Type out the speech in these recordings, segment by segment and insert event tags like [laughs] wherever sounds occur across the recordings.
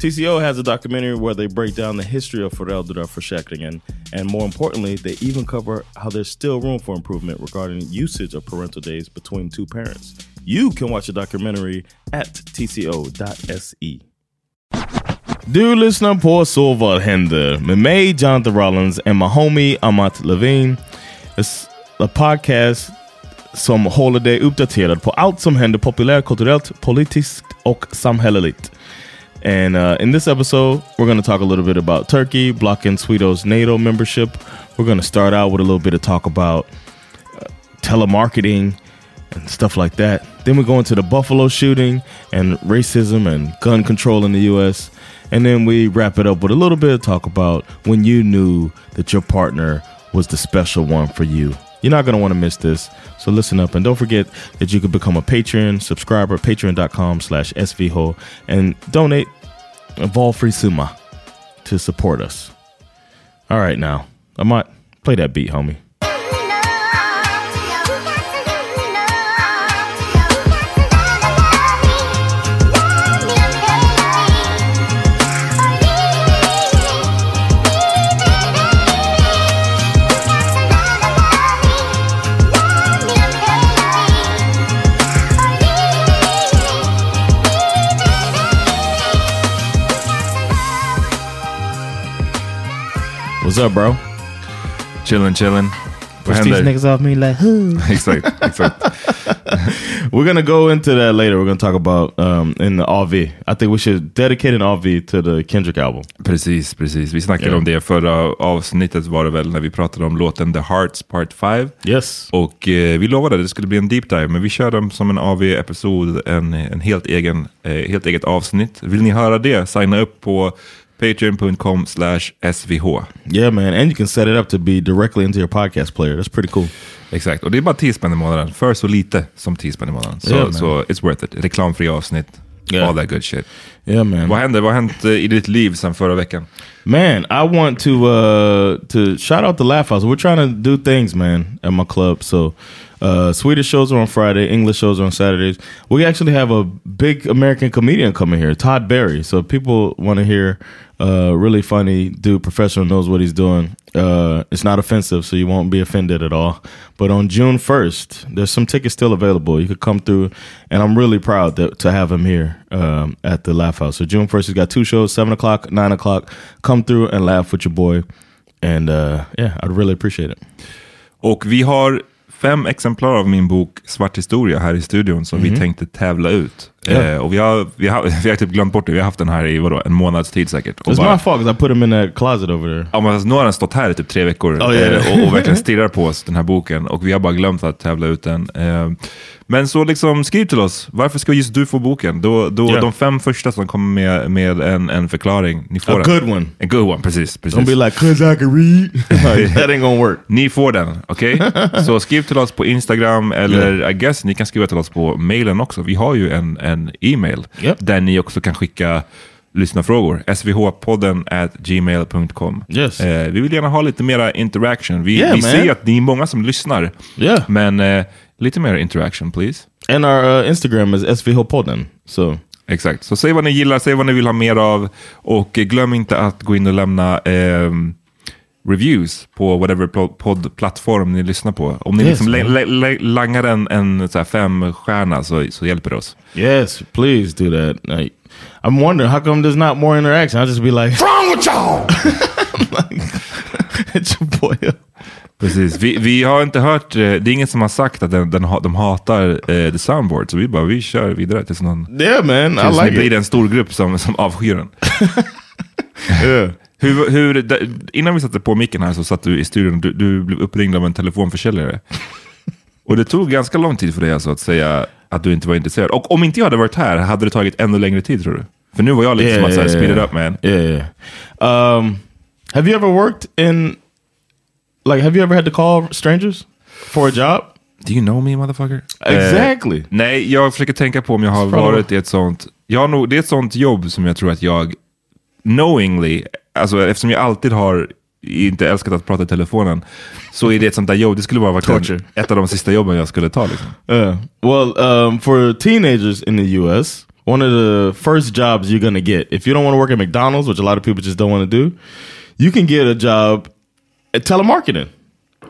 TCO has a documentary where they break down the history of föräldraförsäkringen and more importantly, they even cover how there's still room for improvement regarding usage of parental days between two parents. You can watch the documentary at tco.se. Du lyssnar på Så vad händer med mig Jonathan Rollins and my homie Amat Levine. It's a podcast som håller dig uppdaterad på allt som händer populärkulturellt, politiskt och samhälleligt. And uh, in this episode, we're going to talk a little bit about Turkey blocking Swedo's NATO membership. We're going to start out with a little bit of talk about uh, telemarketing and stuff like that. Then we go into the Buffalo shooting and racism and gun control in the U.S. And then we wrap it up with a little bit of talk about when you knew that your partner was the special one for you. You're not going to want to miss this. So listen up and don't forget that you can become a Patreon subscriber, patreon.com slash svho and donate a vol-free summa to support us. All right, now, might play that beat, homie. Up, bro? Chillin' chillin'. Vad Push these händer? niggas off me like, who? exakt, exakt. We're gonna go into that later. We're gonna talk about um, in the AV. I think we should dedicate an AV to the Kendrick album. Precis, precis. Vi snackade Ja. om det förra avsnittet var det väl när vi pratade om låten The Hearts Part 5. Yes. Och eh, vi lovade att det skulle bli en deep dive, men vi kör dem som en AV-episod, en, en helt, egen, eh, helt eget avsnitt. Vill ni höra det, signa upp på patreon.com slash svh. Yeah, man, and you can set it up to be directly into your podcast player. That's pretty cool. Exakt, och det är bara 10 spänn i månaden. För så lite som 10 spänn i månaden. Så, Yeah, man. så it's worth it. Reklamfria avsnitt. Yeah. All that good shit. Yeah man. Vad händer? Vad har hänt eh, i ditt liv sen förra veckan? Man, I want to uh to shout out the Laugh House. We're trying to do things, man, at my club. So uh Swedish shows are on Friday, English shows are on Saturdays. We actually have a big American comedian coming here, Todd Berry. So people want to hear uh, really funny dude, professional, knows what he's doing. Uh, it's not offensive, so you won't be offended at all. But on June 1st, there's some tickets still available. You could come through, and I'm really proud that, to have him here um, at the Laugh House. So June 1st, he's got two shows, 7 o'clock, 9 o'clock. Come through and laugh with your boy. And uh, yeah, I'd really appreciate it. Och vi har fem exemplar av min bok Svart historia här i studion som mm -hmm. vi mhm. tänkte tävla ut. Yeah. Eh, och vi har, vi, har, [laughs] vi har typ glömt bort det. Vi har haft den här i vadå, en månads tid säkert. It's bara, my fault I put them in a closet over there. Ja, men alltså, nu har den stått här i typ tre veckor oh, yeah. eh, och, och verkligen [laughs] stirrar på oss, den här boken. Och vi har bara glömt att tävla ut den. Eh, men så liksom skriv till oss, varför ska just du få boken? Då, då, yeah. De fem första som kommer med, med en, en förklaring, ni får A den. good one. En good one, precis. precis. Don't be like, cause I can read. That ain't gonna work. Ni får den, okej? Okay? [laughs] så skriv till oss på Instagram, eller yeah. I guess ni kan skriva till oss på mailen också. Vi har ju en, en e-mail yep. där ni också kan skicka lyssnarfrågor. svhpodden at gmail.com. Yes. Eh, vi vill gärna ha lite mera interaction. Vi, yeah, vi ser att ni är många som lyssnar. Yeah. Men eh, lite mer interaction please. And our uh, Instagram is svhpodden. So. Exakt, så säg vad ni gillar, säg vad ni vill ha mer av. Och glöm inte att gå in och lämna eh, reviews på whatever poddplattform ni lyssnar på. Om ni yes, liksom langar en, en så fem stjärna så, så hjälper det oss. Yes, please do that. Like, I'm wondering how come there's not more interaction? I'll just be like, wrong with y'all? like, [laughs] it's your boy. Precis, vi, vi har inte hört, eh, det är ingen som har sagt att den, den, de hatar uh, the soundboard, så vi bara, vi kör vidare tills någon... Yeah man, tills I like det blir en stor grupp som, som avskyr den. [laughs] yeah. Hur, hur, innan vi satte på micken här så satt du i studion, du, du blev uppringd av en telefonförsäljare. Och det tog ganska lång tid för dig alltså att säga att du inte var intresserad. Och om inte jag hade varit här, hade det tagit ännu längre tid tror du? För nu var jag lite yeah, som att speed it up man. Yeah, yeah. Um, have you ever worked in, like have you ever had to call strangers for a job? Do you know me motherfucker? Exactly. Eh, nej, jag försöker tänka på om jag har varit i ett sånt, jag har nog, det är ett sånt jobb som jag tror att jag knowingly alltså, eftersom jag alltid har inte älskat att prata i telefonen, så är det ett sånt där jobb, det skulle vara verkligen ett av de sista jobben jag skulle ta. Liksom. Uh, well, um, for teenagers in the US, one of the first jobs you're gonna get, if you don't want to work at McDonald's, which a lot of people just don't want to do, you can get a job at telemarketing.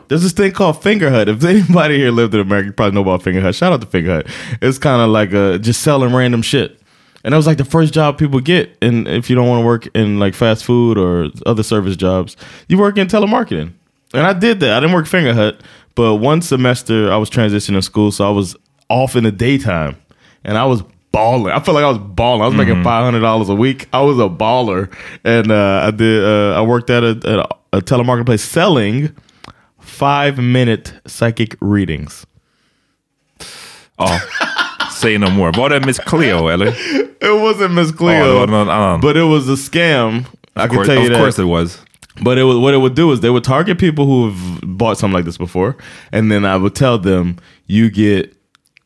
There's this thing called Fingerhut. If anybody here lived in America, you probably know about Fingerhut. Shout out to Fingerhut. It's kind of like a, just selling random shit. And that was like the first job people get. And if you don't want to work in like fast food or other service jobs, you work in telemarketing. And I did that. I didn't work Finger Hut, but one semester I was transitioning to school, so I was off in the daytime, and I was balling. I felt like I was balling. I was mm -hmm. making mm-hmm. five hundred dollars a week. I was a baller, and uh, I did. Uh, I worked at a, at a, a telemarketing place selling five minute psychic readings. Oh. [laughs] Say no more. Var det Miss Cleo eller? It wasn't Miss oh, Cleo. Oh, någon annan. But it was a scam. I can tell you of that. Of course it was. But it was, what it would do is they would target people who have bought something like this before, and then I would tell them you get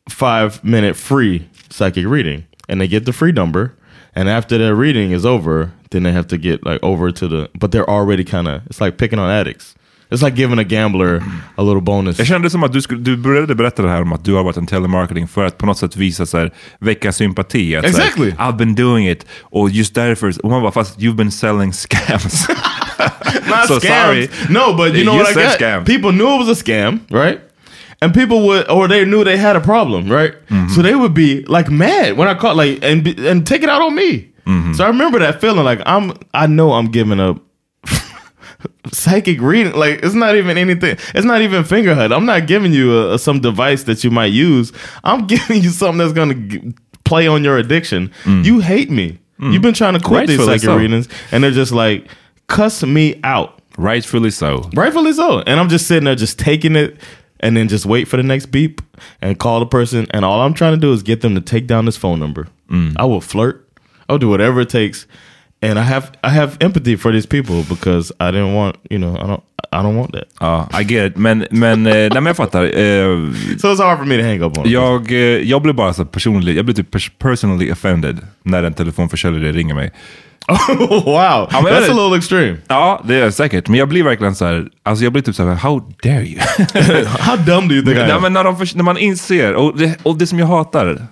five minute free psychic reading, and they get the free number, and after their reading is over, then they have to get like over to the. But they're already kind of it's like picking on addicts. It's like giving a gambler a little bonus. Jag kände som att du, skulle, du började berätta det här om att du har varit en telemarketing för att på något sätt visa så här, väcka sympati. Att, exactly. Här, I've been doing it. Och just därför, och man bara, fast you've been selling scams. [laughs] [laughs] Not so scams. Sorry. No, but you know you what I got? Scam. People knew it was a scam, right? And people would, or they knew they had a problem, right? Mm -hmm. So they would be like mad when I caught, like, and and take it out on me. Mm -hmm. So I remember that feeling, like I'm, I know I'm giving up psychic reading like it's not even anything it's not even fingerhut. I'm not giving you a, a, some device that you might use. I'm [laughs] giving you something that's going to play on your addiction. Mm. you hate me. Mm. you've been trying to quit Rightfully these psychic so. readings and they're just like cuss me out. Rightfully so. Rightfully so. And i'm just sitting there just taking it and then just wait for the next beep and call the person and all i'm trying to do is get them to take down this phone number. Mm. i will flirt. I'll do whatever it takes And I have I have empathy for these people because I didn't want, you know, I don't I don't want that. Ja, I get. Men, men, eh, nej, men jag fattar. Eh, [laughs] So it's hard for me to hang up on. jag, eh, jag blir bara så personlig, jag blir typ pers- personally offended när en telefonförsäljare ringer mig. [laughs] wow, men- that's a little extreme. Ja, det är säkert. Men jag blir verkligen så här, alltså jag blir typ så här, how dare you? [laughs] How dumb do you think I Nej, am? men när, de, när man inser, och det, och det som jag hatar,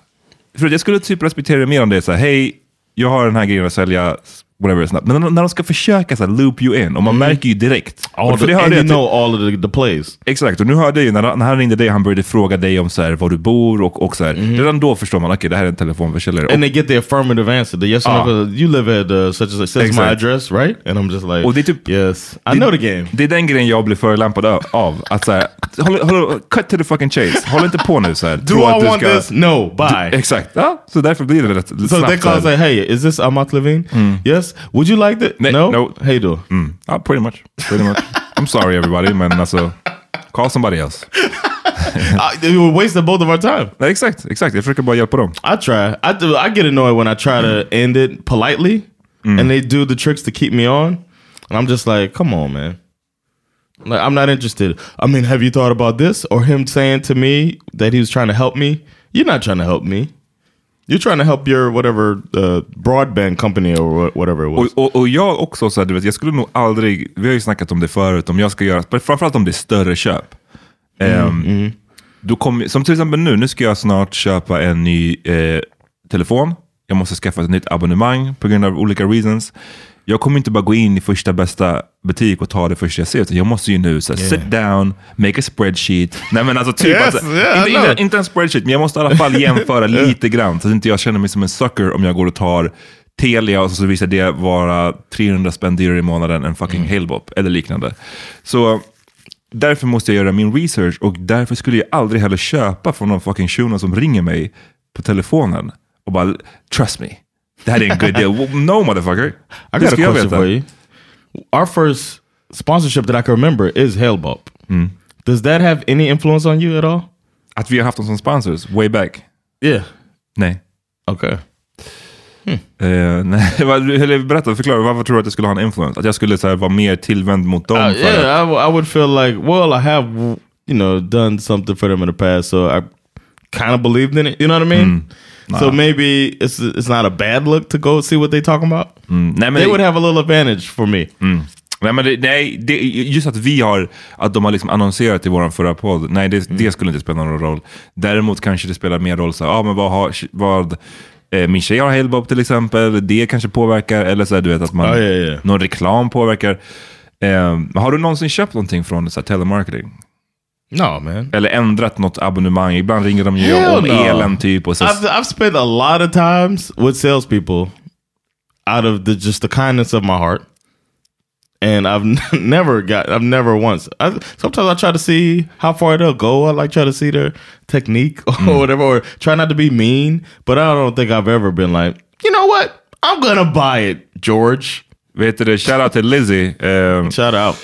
för jag skulle typ respektera det mer om det är så här, hej, jag har den här grejen att sälja, whatever, snabbt. Men när, de ska försöka så här, loop you in, och man märker ju direkt. All och för the, det and you typ- know all of the, the plays. Exakt, och nu hörde jag ju när, när han ringde dig, han började fråga dig om så här, var du bor och, och så här. Redan då förstår man, okej det här är en telefonförsäljare. And they get the affirmative answer. The yes Ah. no. You live at uh, such as such. Says my address, right? And I'm just like, Och det är typ- yes, I know the game. Det är den grejen jag blir förolämpad av- av. Att så här, håll, håll, cut to the fucking chase. Håll inte på nu så här. Do I du want ska- this? No, bye. Exakt, ja, så därför blir det rätt So snabbt. they call say, hey, is this Amat Levine? Yes. Would you like that? No? no. Hey då. Mm. Ja, pretty much. Pretty much. I'm sorry everybody, men alltså, call somebody else. I, we wasted both of our time. Exakt, exakt. Jag försöker bara hjälpa dem. I try. I do. I get annoyed when I try to mm. end it politely, mm. and they do the tricks to keep me on, and I'm just like, come on, man. Like I'm not interested. I mean, have you thought about this? Or him saying to me that he was trying to help me? You're not trying to help me. You're trying to help your whatever uh, broadband company or wha- whatever it was. Och, och, och jag också, så här, du vet, jag skulle nog aldrig, vi har ju snackat om det förut, om jag ska göra, framförallt om det är större köp. Ehm, Då kommer, som till exempel nu, nu ska jag snart köpa en ny eh, telefon. Jag måste skaffa ett nytt abonnemang på grund av olika reasons. Jag kommer inte bara gå in i första bästa butik och ta det första jag ser, utan jag måste ju nu så här, sit down, make a spreadsheet. Nej men alltså typ, Yes, alltså, yeah, inte, inte, inte en spreadsheet, men jag måste i alla fall [laughs] jämföra lite grann, så att inte jag känner mig som en sucker om jag går och tar Telia och så visar det vara 300 spänn dyrare i månaden än fucking Mm. Halebop eller liknande. Så därför måste jag göra min research och därför skulle jag aldrig heller köpa från någon fucking shuno som ringer mig på telefonen och bara trust me. Är en good deal. Well, No motherfucker. I got a question for you. Our first sponsorship that I can remember is Hellbop. Does that have any influence on you at all? Att vi har haft dem som sponsors way back. Yeah. Nej. Okay. Eh, nej, [laughs] vad- eller berätta, förklara, varför tror du att det skulle ha en influence? Att jag skulle så här, vara mer tillvänd mot dem? Uh, yeah, I, I would feel like, well, I have, you know, done something for them in the past, so I kind of believed in it. You know what I mean? So maybe it's it's not a bad look to go see what they talking about. Mm, nej, men They would have a little advantage for me. Nej, men det, nej det, just att vi har, att de har liksom annonserat i vår förra podd, nej det, det skulle inte spela någon roll. Däremot kanske det spelar mer roll, så ah, men vad, har, vad eh, min tjej har Halebop till exempel, det kanske påverkar, eller så här, du vet att man, Ja, ja, ja. någon reklam påverkar. Eh, har du någonsin köpt någonting från så här, telemarketing? No, man. Eller ändrat något abonnemang? Ibland ringer de ju Hell om no. elen typ. Och så, I've, I've spent a lot of times with salespeople out of the just the kindness of my heart, and I've [laughs] never got. I've never once. I, sometimes I try to see how far they'll go. I like try to see their technique [laughs] or whatever, or try not to be mean. But I don't think I've ever been like, you know what? I'm gonna buy it, George. vet du det, shoutout till Lizzie. Eh, Shout out.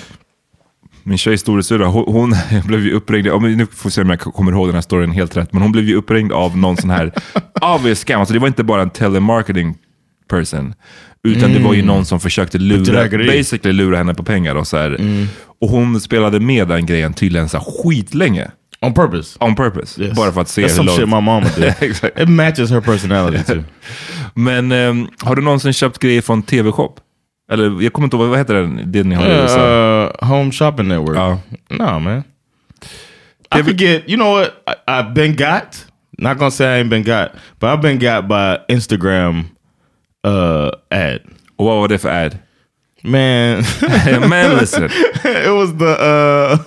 Min tjejs storasyrra, hon, hon [laughs] blev ju uppringd, om, nu får vi se om jag kommer ihåg den här storyn helt rätt, men hon blev ju uppringd av någon sån här [laughs] obvious scam. Alltså det var inte bara en telemarketing person, utan det var ju någon som försökte lura, basically lura henne på pengar. Och, så här. och hon spelade med den grejen tydligen så här skitlänge. On purpose. On purpose. Yes. Bara för att se That's hur some långt- shit my mama [laughs] did. Exakt. It matches her personality too. Men ehm, har du någonsin köpt grejer från TV-shop? Eller jag kommer inte ihåg, vad heter den, det ni har i USA? Uh, home shopping network. Ja. No, man. I could get, you know what? I, I've been got. Not gonna say I ain't been got, but I've been got by Instagram uh ad. Och vad var det för ad? Man, [laughs] [laughs] Man listen. it was the uh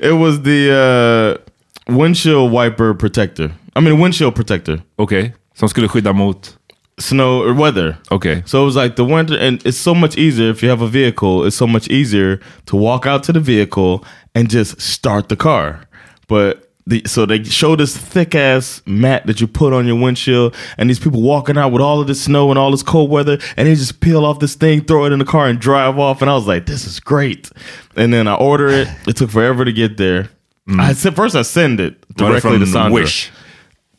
[laughs] it was the uh windshield wiper protector. I mean windshield protector. Okej, som skulle skydda mot... Snow or weather. Okay. So it was like the winter, and it's so much easier if you have a vehicle. It's so much easier to walk out to the vehicle and just start the car. But the, so they show this thick ass mat that you put on your windshield, and these people walking out with all of this snow and all this cold weather, and they just peel off this thing, throw it in the car, and drive off. And I was like, this is great. And then I order it. It took forever to get there. Mm. I said first I send it directly to från Sandra. Wish?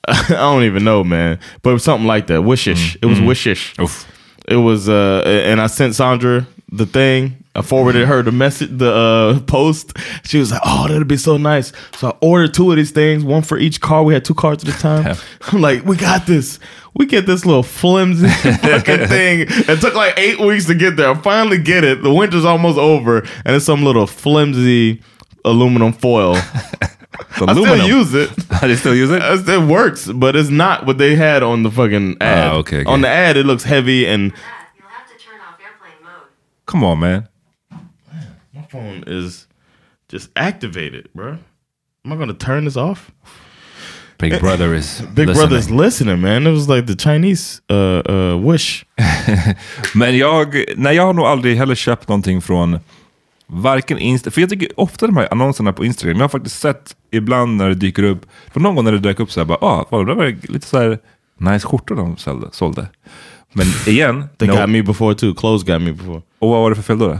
[laughs] I don't even know, man. But it was something like that. Wishish. It was wishish. Uff. it was uh and I sent Sandra the thing. I forwarded her the message, the uh, post. She was like, "Oh, that'd be so nice." So I ordered two of these things, one for each car. We had two cars at the time. [laughs] I'm like, "We got this. We get this little flimsy [laughs] fucking thing." It took like eight weeks to get there. I finally get it. The winter's almost over, and it's some little flimsy aluminum foil. [laughs] I aluminum? still use it. [laughs] they still use it? It's- It works, but it's not what they had on the fucking ad. Ah, okay, okay. On the ad, it looks heavy and You'll have to turn off airplane mode. Come on man. my phone is just activated, bro. Am I gonna turn this off? Big brother is [laughs] Big listening. Brother's listening, man. It was like the Chinese uh, uh, wish. Men jag, nej, jag har nog aldrig heller köpt någonting från varken Insta, för jag tycker ofta de här annonserna på Instagram, jag har faktiskt sett ibland när det dyker upp, för någon gång när det dök upp så här bara, ah, vad, det var lite så här nice skjortor de sålde. sålde. Men igen, [laughs] They no, got me before too. Clothes got me before. och vad var det för fel då? då?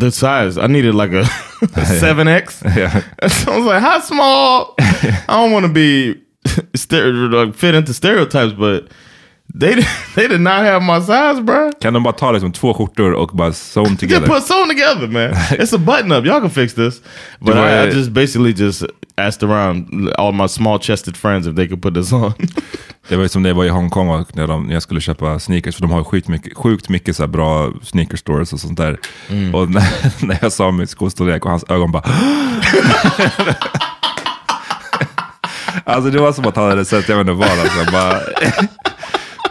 The size, I needed like a, a 7X. Yeah. so I was like, how small? [laughs] I don't want to be [laughs] like, fit into stereotypes, but they [laughs] they did not have my size, bro. Kan de bara ta liksom två skjortor och bara sew them Just together? put something together, man. [laughs] It's a button up. Y'all can fix this. But I, I just basically just asked around all my small chested friends if they could put this on. [laughs] Det var ju som det var i Hongkong och när, de, när jag skulle köpa sneakers, för de har ju sjukt mycket, sjukt mycket så bra sneaker stores och sånt där. Och när, när jag sa min skostorlek och hans ögon bara... alltså det var som att han hade sett, jag vet inte vad, alltså, bara,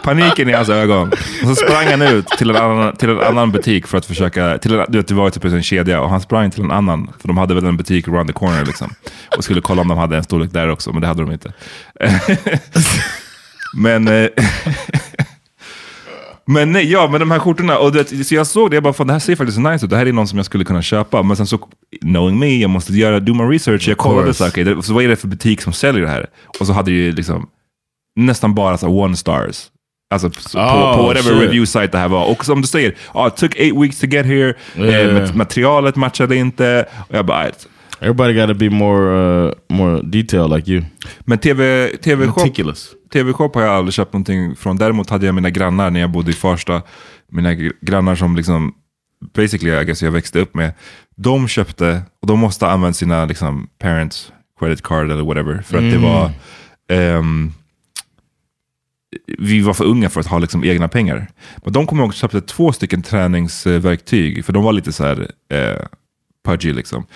paniken i hans ögon. Och så sprang han ut till en annan, till en annan butik för att försöka, till en, du vet, det var typ en kedja och han sprang till en annan, för de hade väl en butik around the corner liksom. Och skulle kolla om de hade en storlek där också, men det hade de inte. [laughs] Men... Eh, [laughs] men nej, ja, men de här skjortorna, och det, så jag såg det, jag bara, fan det här ser faktiskt nice ut, det här är någon som jag skulle kunna köpa. Men sen så, knowing me, jag måste göra, do my research, jag kollade så, okej, det, så vad är det för butik som säljer det här? Och så hade det ju liksom nästan bara så one stars. Alltså på, Oh, på whatever shit. review site det här var. Och som du säger, ah, it took eight weeks to get here, Yeah. eh, mat- materialet matchade inte. Och jag bara. Everybody got to be more uh, more detailed like you. men TV, TV-shop Meticulous. TV-shop har jag aldrig köpt någonting från. Däremot hade jag mina grannar när jag bodde i Farsta. Mina gr- grannar som liksom, basically I guess jag växte upp med. De köpte, och de måste ha använt sina liksom, parents credit card eller whatever. För att det var, ehm, vi var för unga för att ha liksom egna pengar. Men de kom ihåg att köpte två stycken träningsverktyg, för de var lite så här eh, pudgy liksom.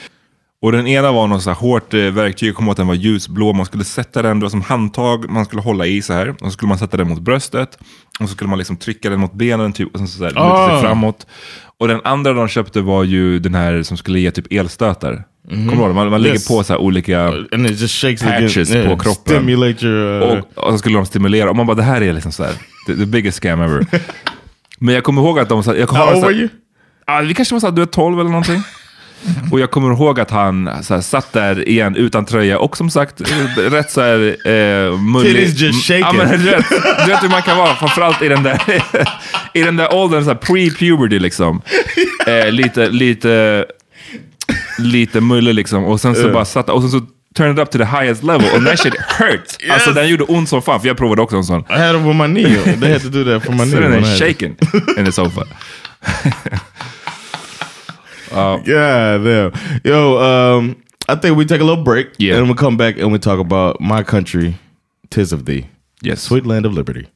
Och den ena var något så här hårt eh, verktyg, jag kommer ihåg att den var ljusblå, man skulle sätta den, det var som handtag, man skulle hålla i så här. Och så skulle man sätta den mot bröstet, och så skulle man liksom trycka den mot benen typ, och sen så, så här, luta sig Ah. framåt. Och den andra de köpte var ju den här som skulle ge typ elstötar. Kommer du ihåg? Man, man Yes. lägger på så här olika shakes patches again. på kroppen. Your... Uh, och, och så skulle de stimulera. Och man bara, det här är liksom så här, the, the biggest scam ever. [laughs] Men jag kommer ihåg att de sa... Jag kommer how old were you? Ja, vi kanske var så här, du är 12 eller någonting. Och jag kommer ihåg att han så här, satt där igen utan tröja och som sagt rätt så här eh, mullig. Titties just Ja, shaking. men, du, vet, du vet hur man kan vara, framförallt i den där, [laughs] i den där åldern, så här pre-puberty liksom. Eh, lite, lite, lite mullig liksom. Och sen så bara satt och sen så turned it up to the highest level och that shit hurt. [laughs] Alltså den gjorde ont som fan, för jag provade också en sån. I had it with my knee. They had to do that for my knee. Så den är shaking in the sofa. [laughs] God damn. Yo, um, I think we take a little break. Yeah. And we come back and we talk about my country, tis of thee. Yes. Sweet land of liberty.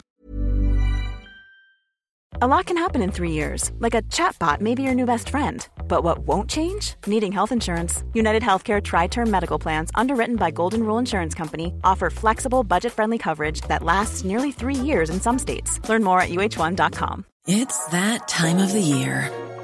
A lot can happen in three years, like a chatbot may be your new best friend. But what won't change? Needing health insurance. United Healthcare Tri Term Medical Plans, underwritten by Golden Rule Insurance Company, offer flexible, budget friendly coverage that lasts nearly three years in some states. Learn more at uh1.com. It's that time of the year.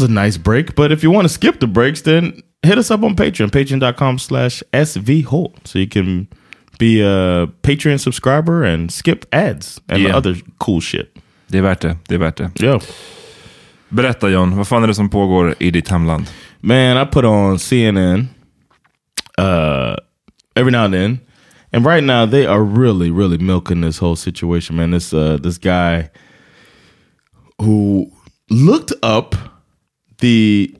was a nice break. But if you want to skip the breaks, then hit us up on Patreon, patreon.com slash svholt. So you can be a Patreon subscriber and skip ads and Yeah. other cool shit. Det är värt det. Det är värt det. Yeah. Berätta John, vad fan är det som pågår i ditt hemland? Man, I put on CNN uh, every now and then. And right now they are really, really milking this whole situation, man. This uh this guy who looked up the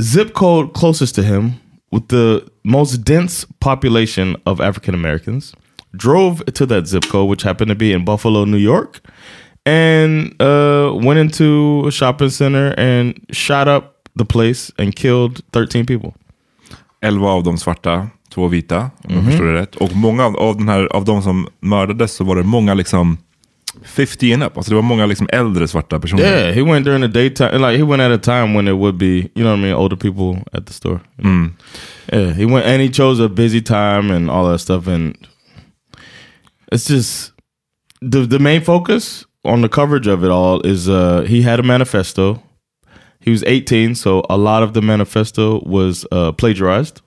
zip code closest to him with the most dense population of African Americans, drove to that zip code, which happened to be in Buffalo, New York, and uh, went into a shopping center and shot up the place and killed 13 people. 11 av dem svarta, två vita, om Mhm. jag förstår det rätt. Och många av, av, den här, av de som mördades så var det många liksom 50 and up. Alltså det var många liksom äldre svarta personer. Yeah, he went during the daytime. Like he went at a time when it would be, you know what I mean, older people at the store. Yeah, he went and he chose a busy time and all that stuff. And it's just the the main focus on the coverage of it all is uh he had a manifesto. He was 18, so a lot of the manifesto was uh, plagiarized.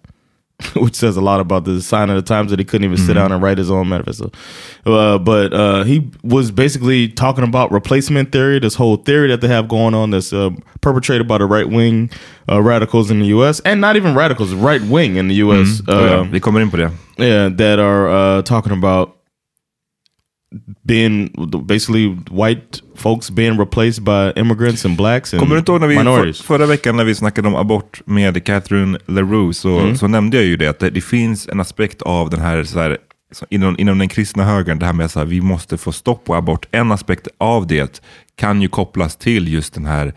[laughs] which says a lot about the sign of the times that he couldn't even sit down and write his own manifesto. Uh, but uh, he was basically talking about replacement theory, this whole theory that they have going on that's uh, perpetrated by the right wing uh, radicals in the U.S. and not even radicals, right wing in the U.S. Oh, ja. uh, Vi kommer in på det. yeah, that are uh, talking about being basically white folks being replaced by immigrants and blacks and Kommer du inte ihåg när vi för, förra veckan när vi snackade om abort med Catherine LaRue så, Mm. så nämnde jag ju det att det, det finns en aspekt av den här, så här inom, inom den kristna högern, det här med att vi måste få stopp på abort. En aspekt av det kan ju kopplas till just den här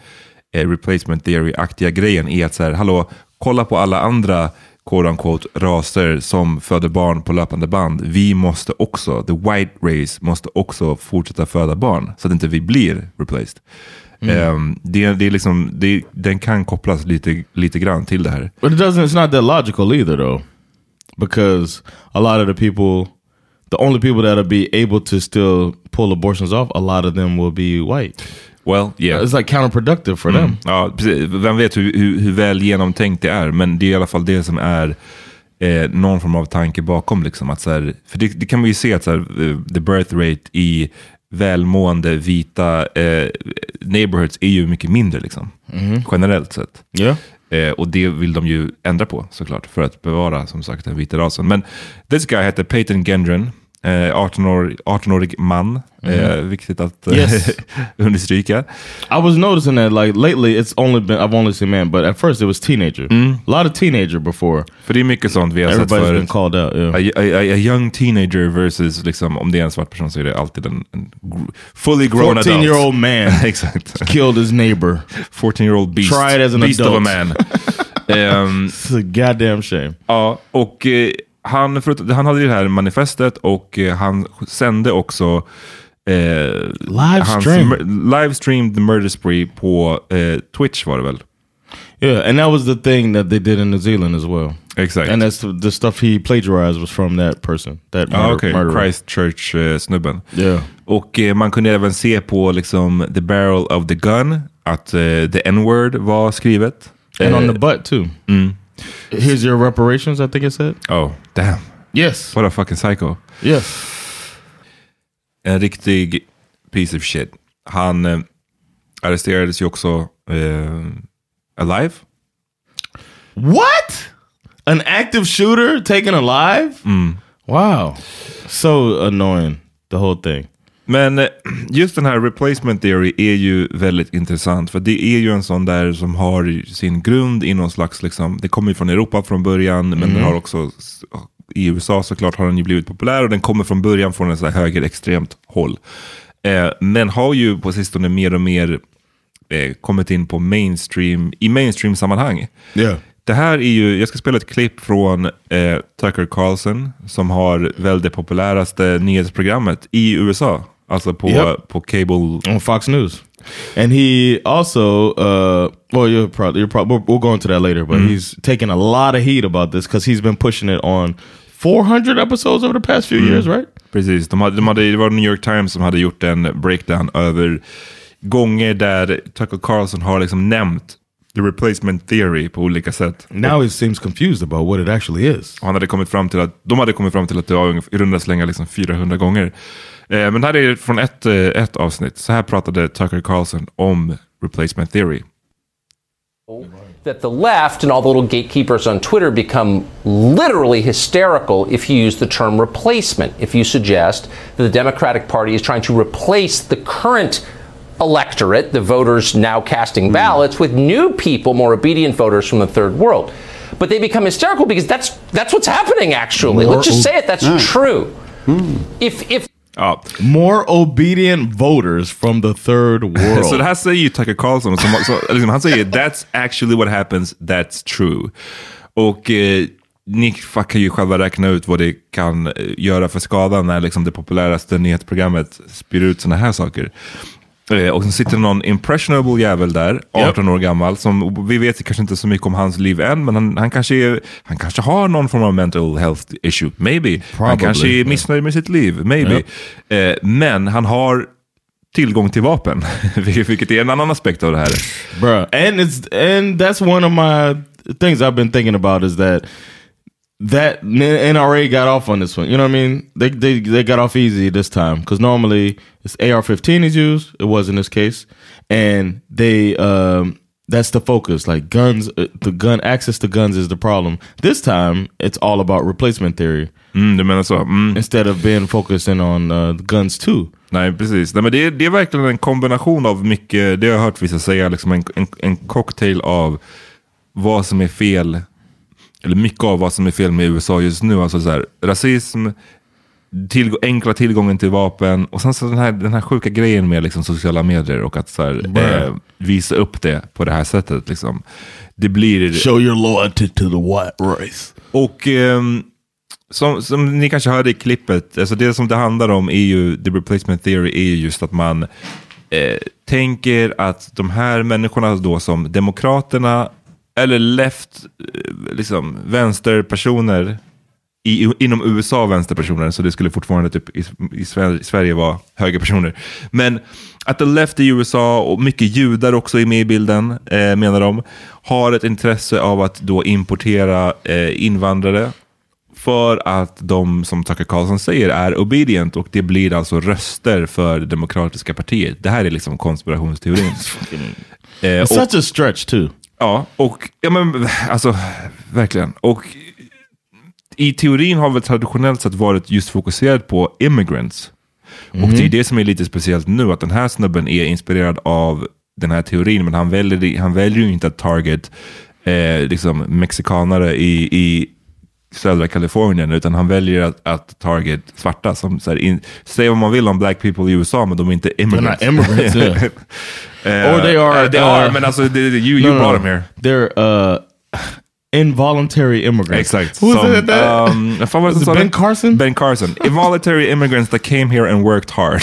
eh, replacement theory-aktiga grejen i att så här, hallå, kolla på alla andra quote unquote raser som föder barn på löpande band. Vi måste också, the white race måste också fortsätta föda barn så att inte vi blir replaced. Mm. Ehm, det, det är liksom, det, den kan kopplas lite, lite grann till det här. But it doesn't. It's not that logical either, though, because a lot of the people, the only people that'll be able to still pull abortions off, a lot of them will be white. Well, yeah. It's like counterproductive for Mm. them. Ja, precis. Vem vet hur, hur, hur väl genomtänkt det är, men det är i alla fall det som är eh, någon form av tanke bakom. Liksom, att så här, för det, det kan man ju se att så här, eh, the birth rate i välmående vita eh, neighborhoods är ju mycket mindre liksom, Mhm. generellt sett. Yeah. Eh, och det vill de ju ändra på såklart, för att bevara som sagt den vita rasen. Men this guy hette Peyton Gendron, eh, 18 år, 18-årig man. Eh, viktigt att eh, Yes. [laughs] understryka. I was noticing that like lately, it's only been I've only seen men, but at first it was teenager. A lot of teenager before. För det är mycket sånt vi har sett förut. been called out. Yeah. A, a, a young teenager versus, liksom, om det är en svart person så är det alltid en, en fully grown adult. 14 year old man [laughs] Exakt. killed his neighbor. 14 year old beast. It as an beast adult. of a man. [laughs] Ehm, It's a goddamn shame. ja, och eh, han, förut, han hade det här manifestet och eh, han sände också eh, Livestream. livestreamed the murder spree på eh, Twitch var det väl? Yeah, and that was the thing that they did in New Zealand as well. Exakt. And that's the stuff he plagiarized was from that person. That murder, okej. murderer. Christchurch-snubben. Yeah. Och eh, man kunde även se på liksom the barrel of the gun att eh, the n-word var skrivet. And on Eh, the butt too. Here's your reparations, I think it said. Oh, damn. Yes. What a fucking psycho. Yes. En riktig piece of shit. Han eh, arresterades ju också eh, alive. What? An active shooter taken alive? Wow. So annoying. The whole thing. Men eh, just den här replacement theory är ju väldigt intressant. För det är ju en sån där som har sin grund i någon slags, liksom, det kommer ju från Europa från början, men den har också, i USA såklart har den ju blivit populär och den kommer från början från en så här högerextremt håll. Eh, men har ju på sistone mer och mer eh, kommit in på mainstream, i mainstream-sammanhang. Yeah. Det här är ju, jag ska spela ett klipp från eh, Tucker Carlson som har väl det populäraste nyhetsprogrammet i USA. Alltså på, Yep. på cable. on Fox News. And he also, uh, well, you're probably, you're probably, we'll, we'll go into that later, but he's taking a lot of heat about this because he's been pushing it on 400 episodes over the past few years, right? Precis, de hade, de hade, det var New York Times som hade gjort en breakdown över gånger där Tucker Carlson har liksom nämnt the replacement theory på olika sätt. Now he seems confused about what it actually is. Och han hade kommit fram till att, de hade kommit fram till att det var i runda slängar liksom 400 gånger. Eh, men det här är från ett, eh, ett avsnitt. Så här pratade Tucker Carlson om replacement theory. that the left and all the little gatekeepers on Twitter become literally hysterical if you use the term replacement. If you suggest that the Democratic Party is trying to replace the current electorate, the voters now casting ballots, with new people, more obedient voters from the third world. But they become hysterical because that's that's what's happening actually. More Let's just say it, that's ob- true. If if Ja. More obedient voters from the third world. [laughs] Så det här säger ju Tucker Carlson. Som, så, liksom, han säger that's actually what happens, that's true. Och eh, ni kan ju själva räkna ut vad det kan eh, göra för skada när liksom, det populäraste nyhetsprogrammet spyr ut sådana här saker. Eh, och sen sitter någon impressionable jävel där, 18 år gammal, som vi vet kanske inte så mycket om hans liv än, men han, han, kanske, är, han kanske har någon form av mental health issue, maybe. han Probably, kanske är yeah. missnöjd med sitt liv, maybe. Eh, men han har tillgång till vapen, [laughs] vilket är en annan aspekt av det här. Bruh. And it's and that's one of my things I've been thinking about is that that NRA got off on this one. You know what I mean? They they they got off easy this time because normally it's AR-15 is used. It was in this case, and they um that's the focus. Like guns, uh, the gun access to guns is the problem. This time it's all about replacement theory Mm, du menar så? Mm. instead of being focusing on uh, guns too. Nej, precis. Nej, men det, är, det är verkligen en kombination av mycket, det har jag hört vissa säga, liksom en, en, en cocktail av vad som är fel, eller mycket av vad som är fel med USA just nu. Alltså så här, rasism, till, enkla tillgången till vapen och sen så den här, den här sjuka grejen med liksom, sociala medier och att så här, eh, visa upp det på det här sättet. Liksom. Det blir... Show your loyalty to the white race. Och ehm, som, som ni kanske hörde i klippet, alltså det som det handlar om är ju, the replacement theory är ju just att man eh, tänker att de här människorna då som demokraterna eller left, eh, liksom vänsterpersoner i, inom USA vänsterpersoner, så det skulle fortfarande typ i, i Sver- Sverige vara högerpersoner. Men att the left i USA, och mycket judar också är med i bilden, eh, menar de, har ett intresse av att då importera eh, invandrare för att de, som Tucker Carlson säger, är obedient och det blir alltså röster för det demokratiska partiet. Det här är liksom konspirationsteorin. [laughs] Eh, It's och- such a stretch too. Ja, och ja, men, alltså verkligen. Och i teorin har väl traditionellt sett varit just fokuserat på immigrants. Och det är det som är lite speciellt nu, att den här snubben är inspirerad av den här teorin, men han väljer, han väljer ju inte att target eh, liksom mexikanare i, i södra Kalifornien, utan han väljer att, att target svarta. Som, så här, in, säg vad man vill om black people i USA, men de är inte immigrants. not immigrants, yeah. [laughs] Eh, Or they are, eh, they uh, are, men alltså, det- you, you No, no, brought no. them here. They're uh, involuntary immigrants. Exakt. Who was Som, it that? um, Was som it Ben? Carson? Ben Carson. [laughs] Involuntary immigrants that came here and worked hard.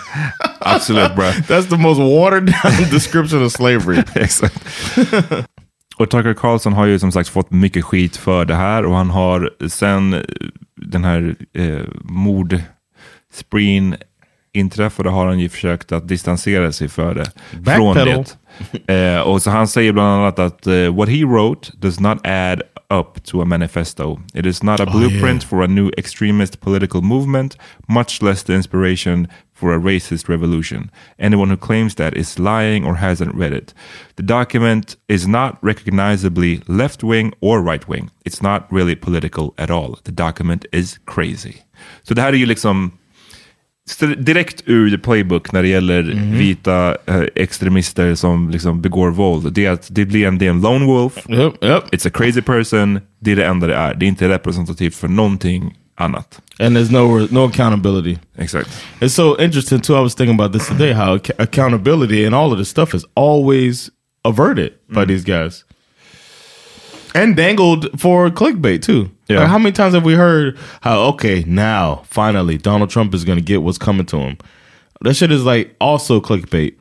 [laughs] Absolut bro. That's the most watered down description of slavery. Exakt. Och Tucker Carlson har ju som sagt fått mycket skit för det här och han har sen eh, den här eh, mordspreen inträffade har han ju försökt att distansera sig för det. Från Backpedal. det. Eh, och så han säger bland annat att eh, what he wrote does not add up to a manifesto. It is not a blueprint for a new extremist political movement, much less the inspiration for a racist revolution. Anyone who claims that is lying or hasn't read it. The document is not recognizably left wing or right wing. It's not really political at all. The document is crazy. Så det här är ju liksom direkt ur the playbook när det gäller vita eh, extremister som liksom begår våld. Det är att det blir en, det är en lone wolf. Yep, yep. It's a crazy person. Det är det enda det är. Det är inte representativt för någonting annat. And there's no no accountability. Exakt. It's so interesting too. I was thinking about this today. How accountability and all of this stuff is always averted by Mm. these guys, and dangled for clickbait too. Yeah. Like, how many times have we heard how okay now finally Donald Trump is going to get what's coming to him? That shit is like also clickbait.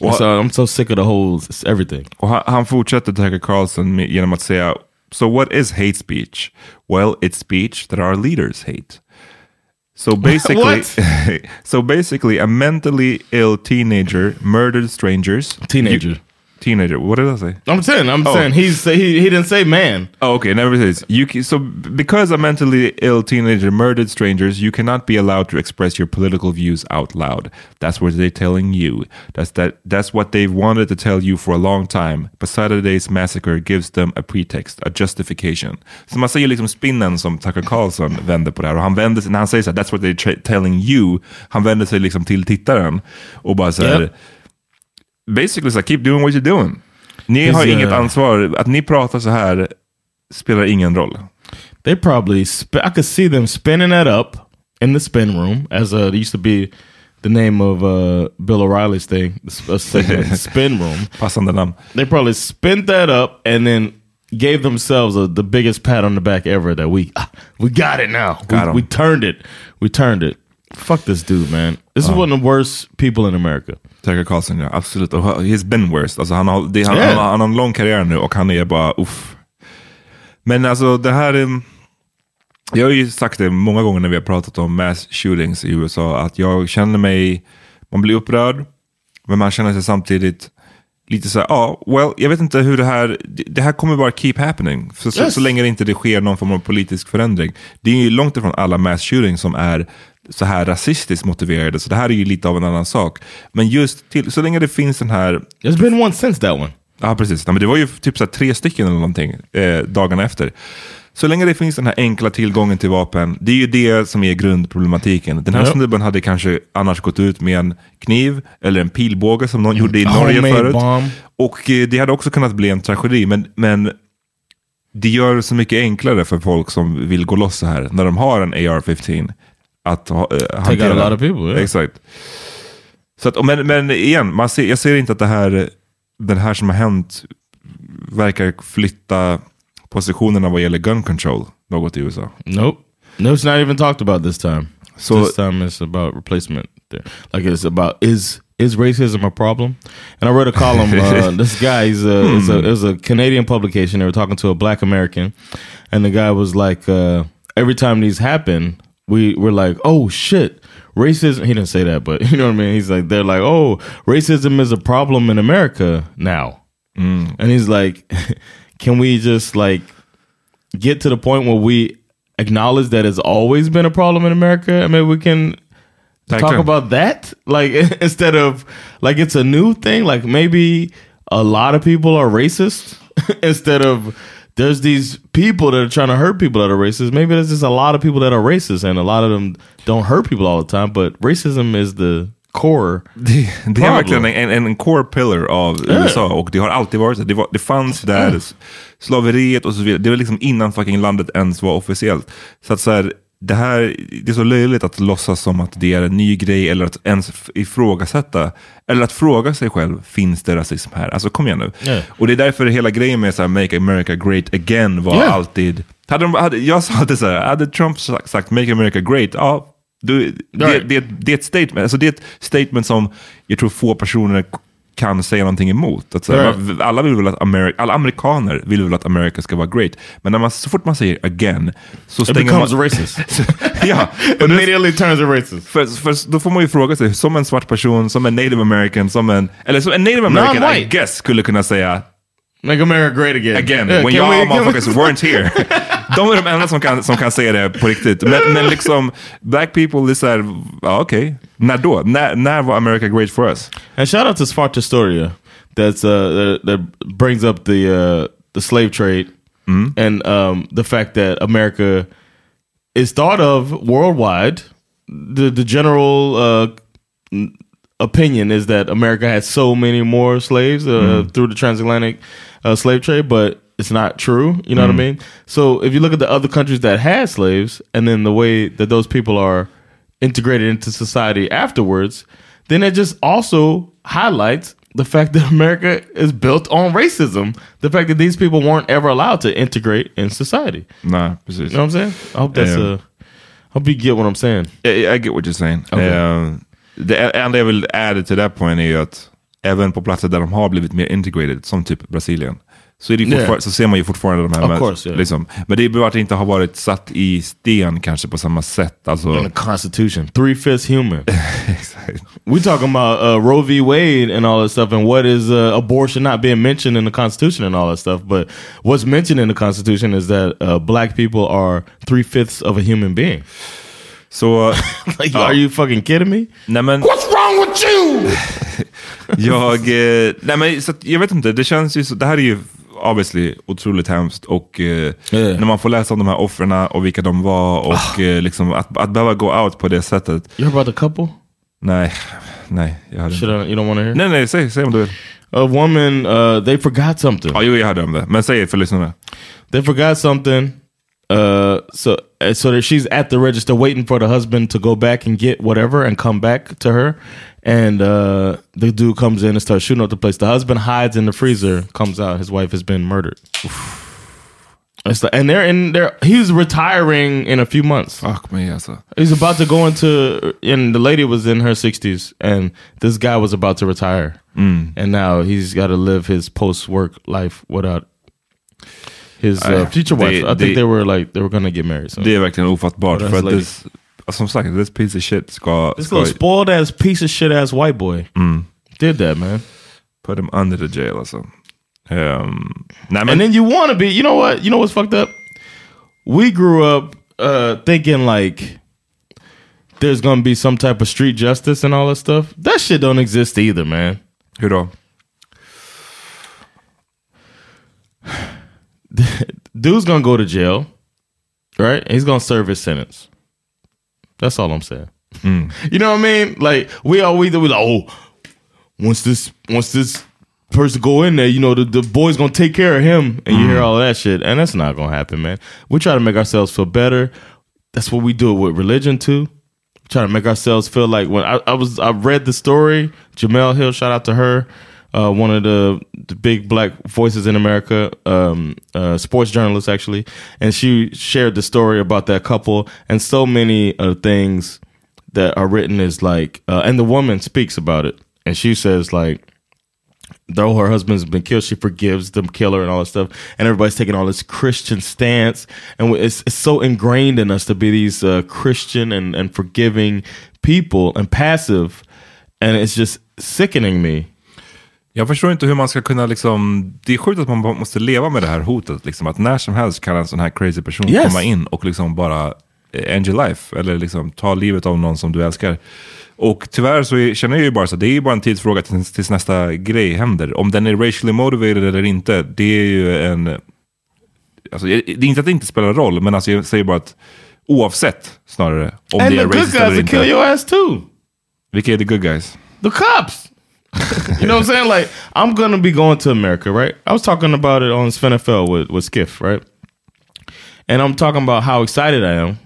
Och- so I'm so sick of the whole everything. Och han, han fortsätter Tucker Carlson med, genom att säga So what is hate speech? Well, it's speech that our leaders hate. So [laughs] basically, [laughs] so basically, a mentally ill teenager murdered strangers. Teenager. You- teenager. What did I say? I'm saying, I'm Oh. saying he's he he didn't say man. Oh, okay, never says you. So because a mentally ill teenager murdered strangers, you cannot be allowed to express your political views out loud. That's what they're telling you. That's that. That's what they've wanted to tell you for a long time. But Saturday's massacre gives them a pretext, a justification. Så man ser liksom spinnen som Tucker Carlson vänder på det här och han vänder sig när han säger så här, that's what they're telling you. Han vänder sig liksom till tittaren och bara så här, Yep. Basically så här, keep doing what you're doing. Ni har Is, inget uh, ansvar. Att ni pratar så här spelar ingen roll. They probably I could see them spinning that up in the spin room as uh, it used to be the name of uh, Bill O'Reilly's thing, uh, segment, [laughs] the spin room. Passande namn. They probably spent that up and then gave themselves a, the biggest pat on the back ever that we ah, we got it now. Got we, we turned it. We turned it. Fuck this dude, man. This is one of the worst people in America. Tucker Carlson, ja absolut. Och he's been worse. Alltså, han, har, det, han, Yeah. han, har- han har en lång karriär nu och han är bara uff. Men alltså det här är... Jag har ju sagt det många gånger när vi har pratat om mass shootings i USA. Att jag känner mig... Man blir upprörd. Men man känner sig samtidigt lite så här, ja, well, jag vet inte hur det här, det, här kommer bara keep happening. Så, så, Yes. så länge det inte det sker någon form av politisk förändring. Det är ju långt ifrån alla mass shootings som är så här rasistiskt motiverade. Så det här är ju lite av en annan sak. Men just till, så länge det finns den här There's been one since that one. Ja, precis. Nej, men det var ju typ så tre stycken eller någonting eh, dagarna efter. Så länge det finns den här enkla tillgången till vapen, det är ju det som är grundproblematiken. Den här Ja. snubben hade kanske annars gått ut med en kniv eller en pilbåge som någon gjorde i Norge homemade förut. bomb. Och eh, det hade också kunnat bli en tragedi, men, men det gör det så mycket enklare för folk som vill gå loss så här, när de har en AR-15, att ha, eh, hantera. out lot of people, yeah. Exakt. Så att, men, men igen, man ser, jag ser inte att det här, den här som har hänt verkar flytta positionerna vad gäller gun control något i USA. Nope. No, it's not even talked about this time. So- this time it's about replacement. There, like it's about is is racism a problem? And I wrote a column. Uh, [laughs] this guy is a, is a it was a Canadian publication. They were talking to a Black American, and the guy was like, uh, every time these happen, we we're like, oh shit. Racism. He didn't say that, but [laughs] you know what I mean. He's like, they're like, oh, racism is a problem in America now, mm. and he's like, [laughs] can we just like get to the point where we acknowledge that it's always been a problem in America? I mean, we can talk about that, [laughs] like instead of like it's a new thing. Like maybe a lot of people are racist instead of there's these people that are trying to hurt people that are racist. Maybe there's just a lot of people that are racist, and a lot of them don't hurt people all the time. But racism is the core. [laughs] Det, det är verkligen en, en, en core pillar av USA och det har alltid varit så. Det, var, det fanns där, slaveriet och så vidare. Det var liksom innan fucking landet ens var officiellt. Så att så här, det här, det är så löjligt att låtsas som att det är en ny grej eller att ens ifrågasätta. Eller att fråga sig själv, finns det rasism här? Alltså kom igen nu. Ja. Och det är därför hela grejen med så här, Make America Great Again var Ja. alltid... Hade de, hade, jag sa det så här, hade Trump sagt, Make America Great, ja, du, det, det, det är ett statement. Alltså det är ett statement som jag tror få personer kan säga någonting emot. Att Right. alla, vill väl att Ameri- alla amerikaner vill väl att America ska vara great. Men när man, så fort man säger again så It becomes man... racist. [laughs] ja, [laughs] Immediately turns it racist. för, för då får man ju fråga sig, som en svart person, som en native american, som en... Eller som en native american, I guess, skulle kunna säga Make America great again. again, Yeah, when can y'all we- can we- motherfuckers weren't here. De är de enda som kan, som kan säga det på riktigt. Men, men liksom, black people, det är såhär, ja okej. När då? När, när var America great for us? And shout out to Smart Historia that's uh that, that brings up the uh the slave trade and um the fact that America is thought of worldwide. The the general uh opinion is that America had so many more slaves uh, through the transatlantic uh, slave trade, but it's not true. You know what I mean? So if you look at the other countries that had slaves, and then the way that those people are integrated into society afterwards, then it just also highlights the fact that [laughs] America is built on racism. The fact that these people weren't ever allowed to integrate in society. Nej, precis. You know what I'm saying? I hope that's Yeah. uh, I hope you get what I'm saying. I, I get what you're saying. Okay. Eh, det enda jag vill add till that point är ju att även på platser där de har blivit mer integrated, som typ Brasilien, så, är det Yeah. så ser man ju fortfarande de här... Med- course, yeah. liksom. Men det är bara att det inte har varit satt i sten kanske på samma sätt. Alltså, In the Constitution, three fifths human. [laughs] we talking about uh, Roe v. Wade and all that stuff, and what is uh, abortion not being mentioned in the Constitution and all that stuff. But what's mentioned in the Constitution is that uh, black people are three fifths of a human being. så... [laughs] Like, are you fucking kidding me? Nej men... What's wrong with you? [laughs] jag, eh, nej men, så att, jag vet inte, det känns ju så, det här är ju obviously otroligt hemskt och eh, när man får läsa om de här offren och vilka de var och eh, liksom att, att behöva gå out på det sättet. You heard about the couple? Nej, nej. Jag hade Should I, you don't want to hear? Nej, nej, säg, säg om du vill. A woman, uh, they forgot something. Ja, jo, jag hörde om det. Men säg för lyssnarna. They forgot something. Uh, so uh, so that she's at the register waiting for the husband to go back and get whatever and come back to her. And uh, the dude comes in and starts shooting up the place. The husband hides in the freezer, comes out. His wife has been murdered. And they're in there. He's retiring in a few months. Fuck me, alltså. He's about to go into, and the lady was in her sixties, and this guy was about to retire, Mm. and now he's got to live his post-work life without his uh, Nej, future wife. det- I think det- they were like they were gonna get married. So. Det är verkligen ofattbart. För that's att lady. this, som sagt, this piece of shit ska... This ska little spoiled ass piece of shit ass white boy Mm. did that, man. Put him under the jail alltså. Um, nej, And then you want to be, you know what? You know what's fucked up? We grew up uh, thinking like there's gonna be some type of street justice and all that stuff. That shit don't exist either, man. hur då? [laughs] Dude's gonna go to jail, right? He's gonna serve his sentence. That's all I'm saying. Mm. [laughs] You know what I mean? Like we always we like, oh, once this once this person go in there, you know the, the boy's gonna take care of him, and you hear mm. all that shit, and that's not gonna happen, man. We try to make ourselves feel better. That's what we do with religion too. Try to make ourselves feel like when I, I was I read the story, Jamel Hill, shout out to her, uh, one of the, the big black voices in America, um, uh, sports journalist actually, and she shared the story about that couple and so many uh, things that are written is like, uh, and the woman speaks about it, and she says like, though her husband's been killed, she forgives the killer and all that stuff. And everybody's taking all this Christian stance, and it's, it's so ingrained in us to be these uh, Christian and, and forgiving people and passive, and it's just sickening me. Jag förstår inte hur man ska kunna liksom, det är sjukt att man måste leva med det här hotet. Liksom, att när som helst kan en sån här crazy person Yes. komma in och liksom bara eh, end your life. Eller liksom ta livet av någon som du älskar. Och tyvärr så är, känner jag ju bara så, det är ju bara en tidsfråga tills, tills nästa grej händer. Om den är racially motivated eller inte, det är ju en... Alltså, det är inte att det inte spelar roll, men alltså, jag säger bara att oavsett snarare om and det the är good racist guys eller will kill inte. your ass too. Vilka är the good guys? The cops. [laughs] you know what I'm saying? Like, I'm gonna be going to America, right? I was talking about it on NFL with, with Skiff, right? And I'm talking about how excited I am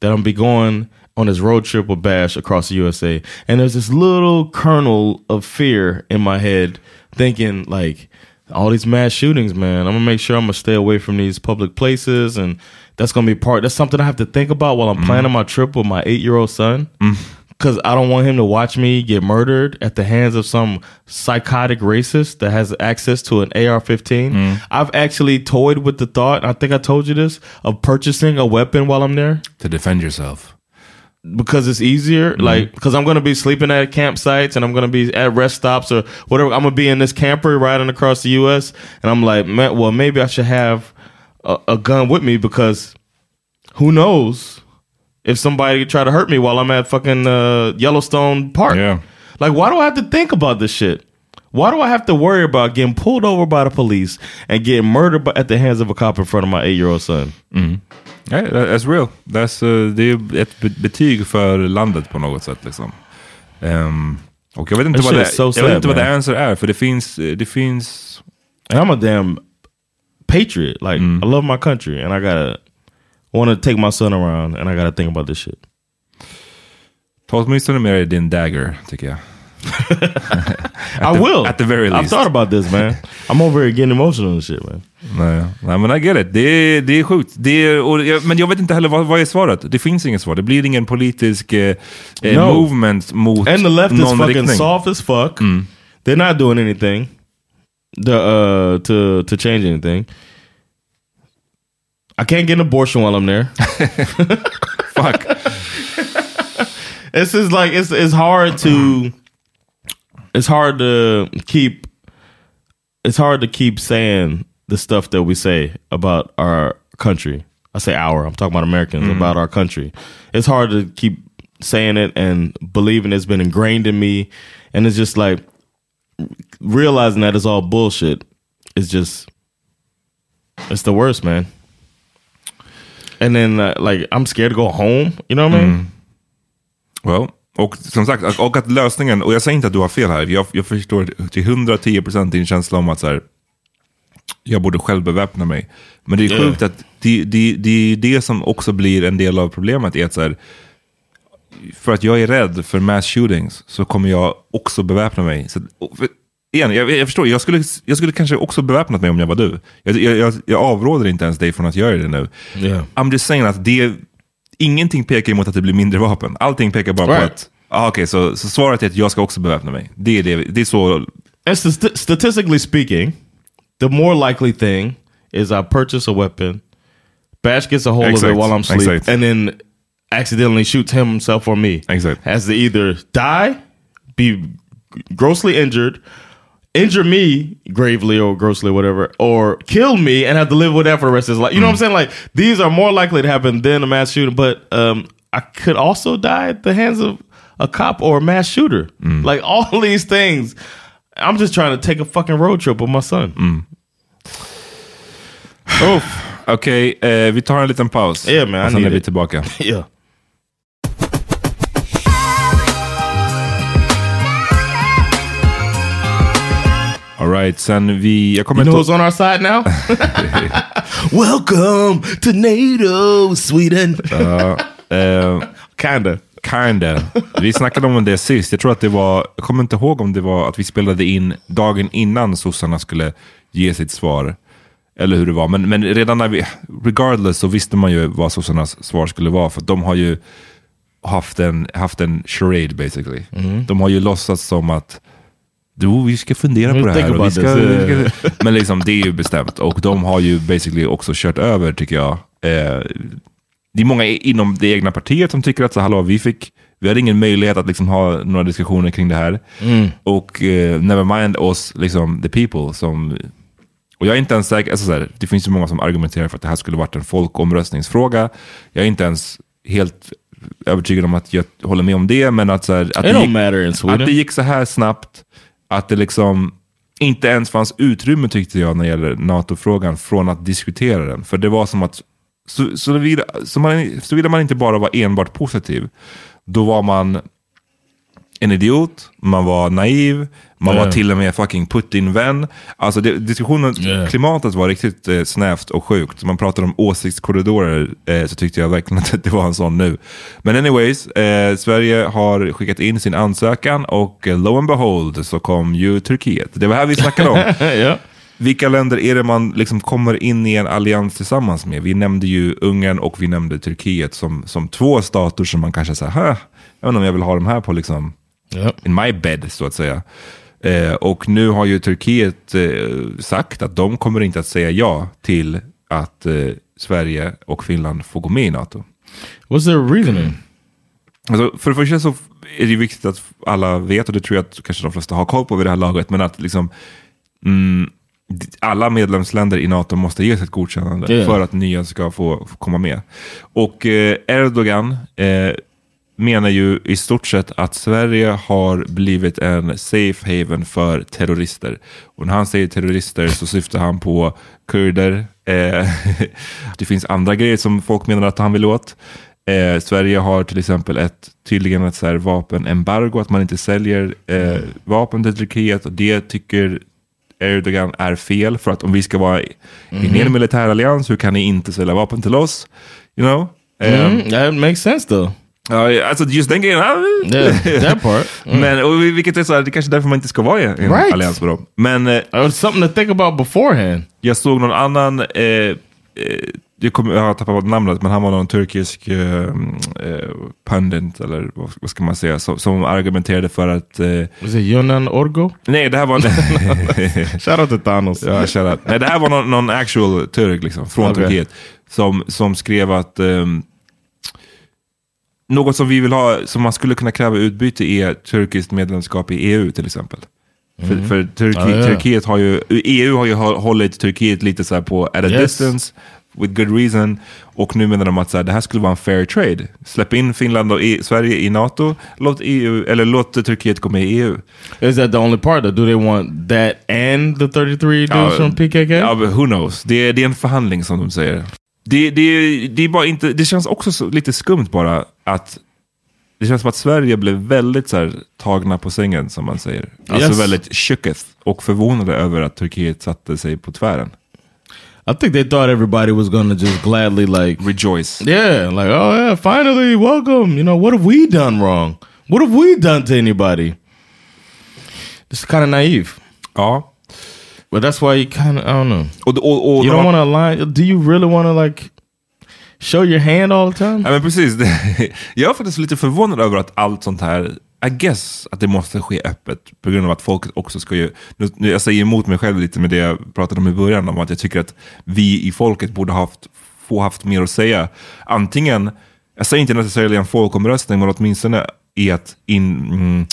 that I'm be going on this road trip with Bash across the USA. And there's this little kernel of fear in my head thinking like all these mass shootings, man. I'm gonna make sure I'm gonna stay away from these public places and that's gonna be part that's something I have to think about while I'm mm-hmm. planning my trip with my eight year old son. Mm. Cause I don't want him to watch me get murdered at the hands of some psychotic racist that has access to an AR-15. Mm. I've actually toyed with the thought, I think I told you this, of purchasing a weapon while I'm there To defend yourself. because it's easier. Mm-hmm. Like, because I'm going to be sleeping at campsites and I'm going to be at rest stops or whatever. I'm going to be in this camper riding across the U.S. And I'm like, man, well, maybe I should have a, a gun with me because who knows if somebody try to hurt me while I'm at fucking uh, Yellowstone Park. Yeah. Like, why do I have to think about this shit? Why do I have to worry about getting pulled over by the police and getting murdered by, at the hands of a cop in front of my eight-year-old son? Nej, that's real. That's, uh, det är ett betyg för landet på något sätt. Liksom. Ehm, och jag vet inte, vad det, is so jag vet sad, inte vad the answer är, för det finns... Det finns And I'm a damn patriot. Like I love my country, and I gotta want to take my son around, and I gotta think about this shit. Ta åtminstone med dig din dagger, tycker jag. [laughs] I the- will. at the very I've least. thought about this, man. I'm over here getting emotional and shit, man. Nej, nej men I get it. Det är, det är sjukt. Det är, jag, men jag vet inte heller vad, vad är svaret. Det finns inget svar. Det blir ingen politisk eh, eh, No. movement mot And the left is fucking riktning. soft as fuck. They're not doing anything the, uh, to to change anything. I can't get an abortion while I'm there. [laughs] Fuck. It's just like it's it's hard to it's hard to keep it's hard to keep saying the stuff that we say about our country. I say our, I'm talking about Americans mm-hmm. about our country. It's hard to keep saying it and believing it's been ingrained in me and it's just like realizing that it's all bullshit is just it's the worst, man. And then uh, like I'm scared to go home, you know what I mean? Well, och som sagt, och att lösningen, och jag säger inte att du har fel här, jag, jag förstår till 110% din känsla om att så här, jag borde själv beväpna mig. Men det är Yeah. sjukt att det, det, det är det som också blir en del av problemet. Är att så här, för att jag är rädd för mass shootings så kommer jag också beväpna mig. Så, för, igen, jag, jag förstår, jag skulle, jag skulle kanske också beväpnat mig om jag var du. Jag, jag, jag, avråder inte ens dig från att göra det nu. Yeah. I'm just saying att det, ingenting pekar emot att det blir mindre vapen. Allting pekar bara på Right. att, ah, okej, så, så svaret är att jag ska också beväpna mig. Det är, det, det är så, And st- statistically speaking, the more likely thing is I purchase a weapon, Bash gets a hold of Exact, it while I'm asleep, exact. and then accidentally shoots himself or me. Exact. Has to either die, be grossly injured, injure me gravely or grossly, or whatever, or kill me and have to live with that for the rest of his life. You know what I'm saying? Like these are more likely to happen than a mass shooting. But um, I could also die at the hands of a cop or a mass shooter. Like all [laughs] these things. I'm just trying to take a fucking road trip with my son. Uff. Okej, eh, vi tar en liten paus. Yeah, man, I Och sen är vi tillbaka. [laughs] yeah. All right, sen vi... Jag kommer You know who's on our side now? [laughs] Welcome to NATO, Sweden. Eh, Kinda. Kinda. Vi snackade om det sist. Jag tror att det var, jag kommer inte ihåg om det var att vi spelade in dagen innan sossarna skulle ge sitt svar. Eller hur det var. Men, men redan när vi, regardless så visste man ju vad sossarnas svar skulle vara. För de har ju haft en, haft en charade basically. De har ju låtsats som att Jo, vi ska fundera på det här. Vi ska, vi ska, men liksom, det är ju bestämt. Och de har ju basically också kört över, tycker jag. Eh, det är många inom det egna partiet som tycker att så, hallå, vi, fick, vi hade ingen möjlighet att liksom ha några diskussioner kring det här. Och eh, never mind oss, liksom, the people. Som, och jag är inte ens säker, alltså, så här, det finns ju många som argumenterar för att det här skulle varit en folkomröstningsfråga. Jag är inte ens helt övertygad om att jag håller med om det, men att, så här, att, det gick, att det gick så här snabbt, att det liksom inte ens fanns utrymme tyckte jag när det gäller NATO-frågan från att diskutera den. För det var som att, så, såvida, så man, såvida man inte bara var enbart positiv, då var man en idiot, man var naiv, man Ja. var till och med fucking Putin-vän. Alltså det, diskussionen, Ja. klimatet var riktigt eh, snävt och sjukt. Man pratade om åsiktskorridorer, eh, så tyckte jag verkligen att [laughs] det var en sån nu. Men anyways, eh, Sverige har skickat in sin ansökan och eh, lo and behold så kom ju Turkiet. Det var här vi snackade om. [laughs] yeah. Vilka länder är det man liksom kommer in i en allians tillsammans med? Vi nämnde ju Ungern och vi nämnde Turkiet som, som två stater som man kanske säger, jag vet inte om jag vill ha de här på liksom, Yep. in my bed så att säga. Eh, och nu har ju Turkiet eh, sagt att de kommer inte att säga ja till att eh, Sverige och Finland får gå med i NATO. What's their reasoning? Alltså, för det första så är det viktigt att alla vet, och det tror jag att kanske de flesta har koll på vid det här laget, men att liksom, mm, alla medlemsländer i NATO måste ge sitt godkännande Ja. för att nya ska få, få komma med. Och eh, Erdogan eh, menar ju i stort sett att Sverige har blivit en safe haven för terrorister. Och när han säger terrorister så syftar han på kurder. Eh, [laughs] det finns andra grejer som folk menar att han vill åt. Eh, Sverige har till exempel ett, tydligen ett så här vapenembargo, att man inte säljer eh, vapen till Turkiet. Och det tycker Erdogan är fel. För att om vi ska vara mm. in i en militärallians, hur kan ni inte sälja vapen till oss? You know? Mm, um, that makes sense though. Ja, alltså just den grejen. Yeah, that part. Mm. Men, och vilket är så här, det kanske är därför man inte ska vara i en right. allians med dem. Men... Uh, something to think about beforehand. Jag såg någon annan... Eh, eh, jag, kom, jag har tappat namnet, men han var någon turkisk eh, eh, pundit, eller vad, vad, ska man säga, som, som argumenterade för att... Eh, Was it Yunan Orgo? Nej, det här var... [laughs] Shoutout till Thanos. Ja, shoutout. Nej, det här var någon, någon actual turk, liksom, från okay. Turkiet, som, som skrev att... Um, något som vi vill ha, som man skulle kunna kräva utbyte är turkiskt medlemskap i EU till exempel. Mm. För, för Turki, ah, ja. Turkiet har ju, EU har ju hållit Turkiet lite så på at a yes. distance, with good reason. Och nu menar de att så här, det här skulle vara en fair trade. Släpp in Finland och e Sverige i NATO, låt, EU, eller låt Turkiet gå med i EU. Is that the only part? Do they want that and the 33 dudes ja, from PKK? Ja, who knows? Det, det är en förhandling som de säger. Det, det, det, är bara inte, det känns också så, lite skumt bara att det känns som att Sverige blev väldigt så här, tagna på sängen som man säger. Alltså yes. väldigt shooketh och förvånade över att Turkiet satte sig på tvären. I think they thought everybody was gonna just gladly like rejoice. Yeah, like oh yeah, finally welcome. You know what have we done wrong? What have we done to anybody? It's kind of naive. Ja. But that's why you kind of I don't know. Och, och, och, you don't want to align. Do you really want to like show your hand all the time? Ja men precis. [laughs] jag är faktiskt lite förvånad över att allt sånt här i guess att det måste ske öppet på grund av att folket också ska ju... Nu, jag säger emot mig själv lite med det jag pratade om i början om att jag tycker att vi i folket borde haft, få haft mer att säga. Antingen, jag säger inte necessarily en folkomröstning, men åtminstone i att, in, mm,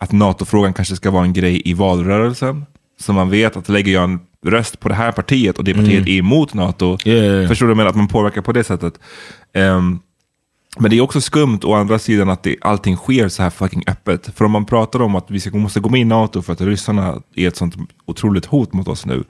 att NATO-frågan kanske ska vara en grej i valrörelsen. Så man vet att lägger jag en röst på det här partiet och det partiet mm. är emot NATO, yeah, yeah, yeah. förstår du? Men att man påverkar på det sättet. Um, men det är också skumt å andra sidan att det, allting sker så här fucking öppet. För om man pratar om att vi ska, måste gå med i NATO för att ryssarna är ett sånt otroligt hot mot oss nu.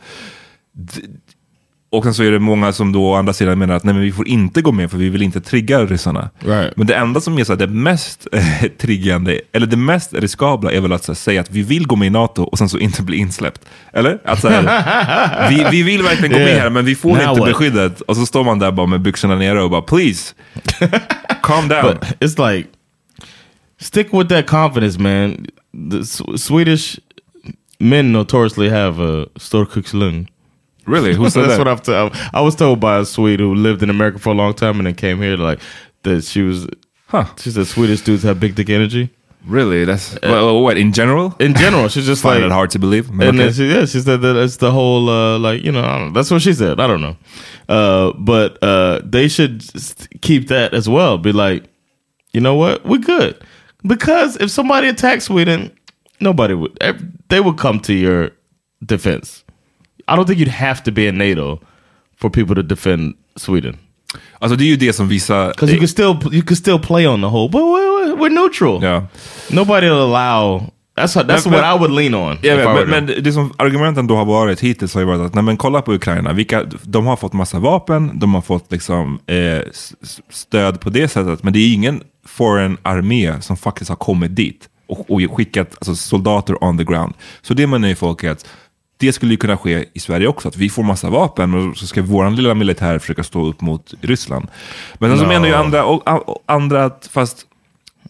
Och sen så är det många som då å andra sidan menar att nej, men vi får inte gå med för vi vill inte trigga ryssarna. Right. Men det enda som är så här, det mest eh, triggande, eller det mest riskabla är väl att här, säga att vi vill gå med i NATO och sen så inte bli insläppt. Eller? Att, så här, [laughs] vi, vi vill verkligen gå med här men vi får Now inte beskyddet. Och så står man där bara med byxorna nere och bara please, calm down. But it's like, stick with that confidence man. The Swedish men notoriously have a storkukslung. Really? Who [laughs] said That's that? what I've told. I was told by a Swede who lived in America for a long time and then came here, like that she was. Huh? She said Swedish dudes have big dick energy. Really? That's uh, well, what in general? In general, she's just [laughs] find like it hard to believe. And okay. then she, yeah, she said that it's the whole uh, like you know that's what she said. I don't know, uh, but uh, they should keep that as well. Be like, you know what, we're good because if somebody attacks Sweden, nobody would. They would come to your defense. I don't think you'd have to be in NATO for people to defend Sweden. Alltså det är ju det som vissa... Because you can still you can still play on the whole, but we're, we're neutral. Yeah. Nobody will allow... That's, that's men, what I would lean on. Yeah, men, men, det som argumenten då har varit hittills har ju varit att, nej men kolla på Ukraina, vilka, de har fått massa vapen, de har fått liksom eh, stöd på det sättet, men det är ingen foreign armé som faktiskt har kommit dit och, och skickat alltså, soldater on the ground. Så det menar ju folk är att det skulle ju kunna ske i Sverige också, att vi får massa vapen och så ska vår lilla militär försöka stå upp mot Ryssland. Men sen så no. menar ju andra, och, och, andra att, fast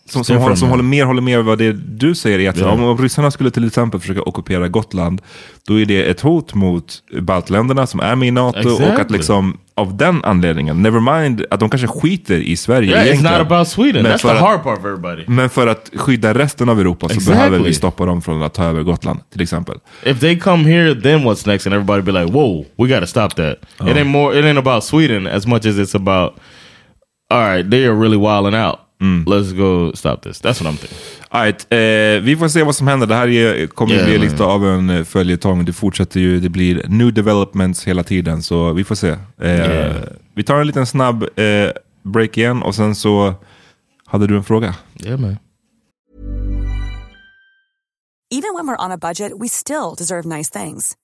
som, som, håller, som håller mer håller med vad det du säger är att yeah. om, om ryssarna skulle till exempel försöka ockupera Gotland, då är det ett hot mot baltländerna som är med i NATO exactly. och att liksom av den anledningen, never mind att de kanske skiter i Sverige yeah, egentligen. It's not about Sweden, men that's the hard part of everybody. Men för att skydda resten av Europa så exactly. behöver vi stoppa dem från att ta över Gotland till exempel. If they come here then what's next and everybody be like wow, we gotta stop that. Oh. It ain't more, it ain't about Sweden as much as it's about alright, they are really wilding out. Mm. Let's go stop this. That's what I'm thinking. Right, eh, vi får se vad som händer. Det här är, kommer yeah, bli man. lite av en eh, följetong. Det fortsätter ju, det blir new developments hela tiden. Så vi får se. Eh, yeah. Vi tar en liten snabb eh, break igen och sen så hade du en fråga. Yeah, man. Even when we're on a budget we still deserve nice things.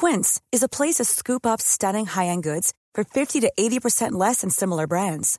Quince is a place to scoop up stunning high-end goods for 50 to 80% less than similar brands.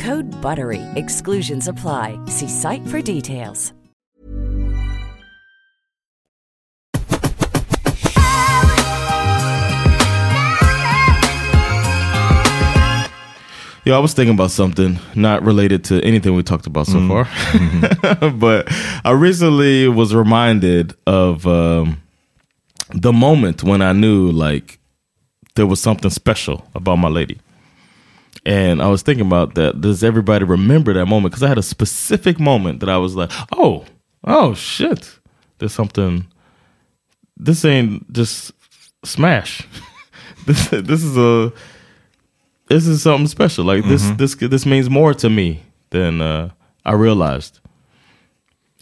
Code BUTTERY. Exclusions apply. See site for details. Yo, I was thinking about something not related to anything we talked about so Mm. far, [laughs] but I recently was reminded of um, the moment when I knew like there was something special about my lady. And I was thinking about that. Does everybody remember that moment? Because I had a specific moment that I was like, oh, oh shit. There's something. This ain't just smash. [laughs] this this is a this is something special. Like this Mhm. this this means more to me than uh, I realized.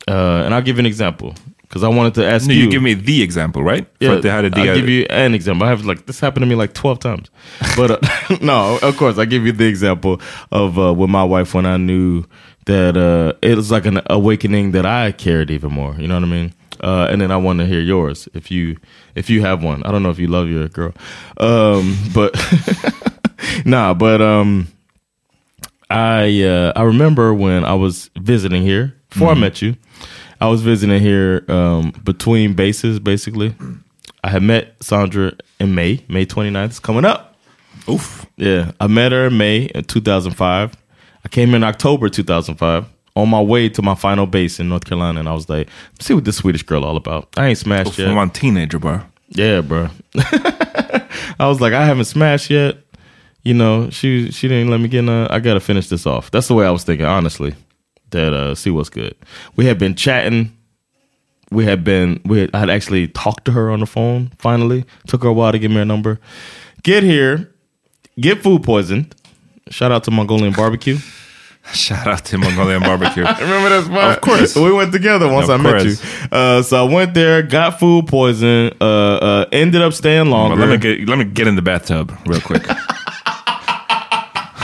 Uh, and I'll give you an example because I wanted to ask No, you. you give me the example, right? Yeah, här I'll give you an example. I have like this happened to me like twelve times, [laughs] but uh, [laughs] no, of course I give you the example of uh, with my wife when I knew that uh, it was like an awakening that I cared even more. You know what I mean? Uh, and then I want to hear yours if you if you have one. I don't know if you love your girl, um, [laughs] but nah, but um, I uh, I remember when I was visiting here before Mhm. I met you. I was visiting here um, between bases, basically. I had met Sandra in May, May 29th. It's coming up. Oof. Yeah, I met her in May in 2005. I came in October 2005 on my way to my final base in North Carolina, and I was like, see what this Swedish girl all about. I ain't smashed Oof, yet. I'm a teenager, bro. Yeah, bro. [laughs] I was like, I haven't smashed yet. You know, she she didn't let me get in. A, I gotta finish this off. That's the way I was thinking, honestly. That uh, see what's good. We had been chatting. We had been. We had, I had actually talked to her on the phone. Finally, took her a while to give me her number. Get here, get food poisoned. Shout out to Mongolian barbecue. [laughs] Shout out to Mongolian barbecue. [laughs] Remember that spot? Of course. We went together once Of I met you. Uh, so I went there, got food poison, uh, uh, ended up staying longer. Let me get let me get in the bathtub real quick. [laughs]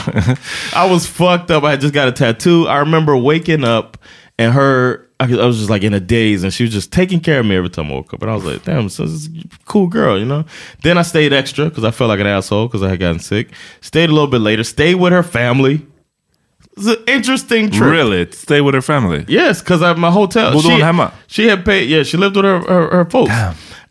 [laughs] I was fucked up. I had just got a tattoo. I remember waking up and her. I was just like in a daze, and she was just taking care of me every time I woke up. And I was like, "Damn, this is a cool girl," you know. Then I stayed extra because I felt like an asshole because I had gotten sick. Stayed a little bit later. Stayed with her family. It's an interesting trip. Really? Stay with her family? Yes, because at my hotel. Hemma? She had paid. Yeah, she lived with her her, her folks.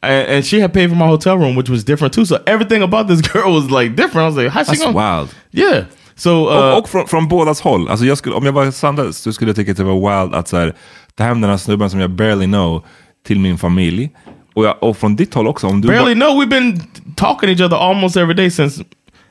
And, and she had paid for my hotel room, which was different too. So everything about this [laughs] girl was like different. I was like, how's she That's gonna? wild. Yeah. So, uh, och och från, från bådas håll. Alltså jag skulle, om jag var Sanders så skulle jag tycka att det var wild att så här, ta hem den här snubben som jag barely know till min familj. Och, jag, och från ditt håll också. Om du barely know we've been talking to each other almost every day since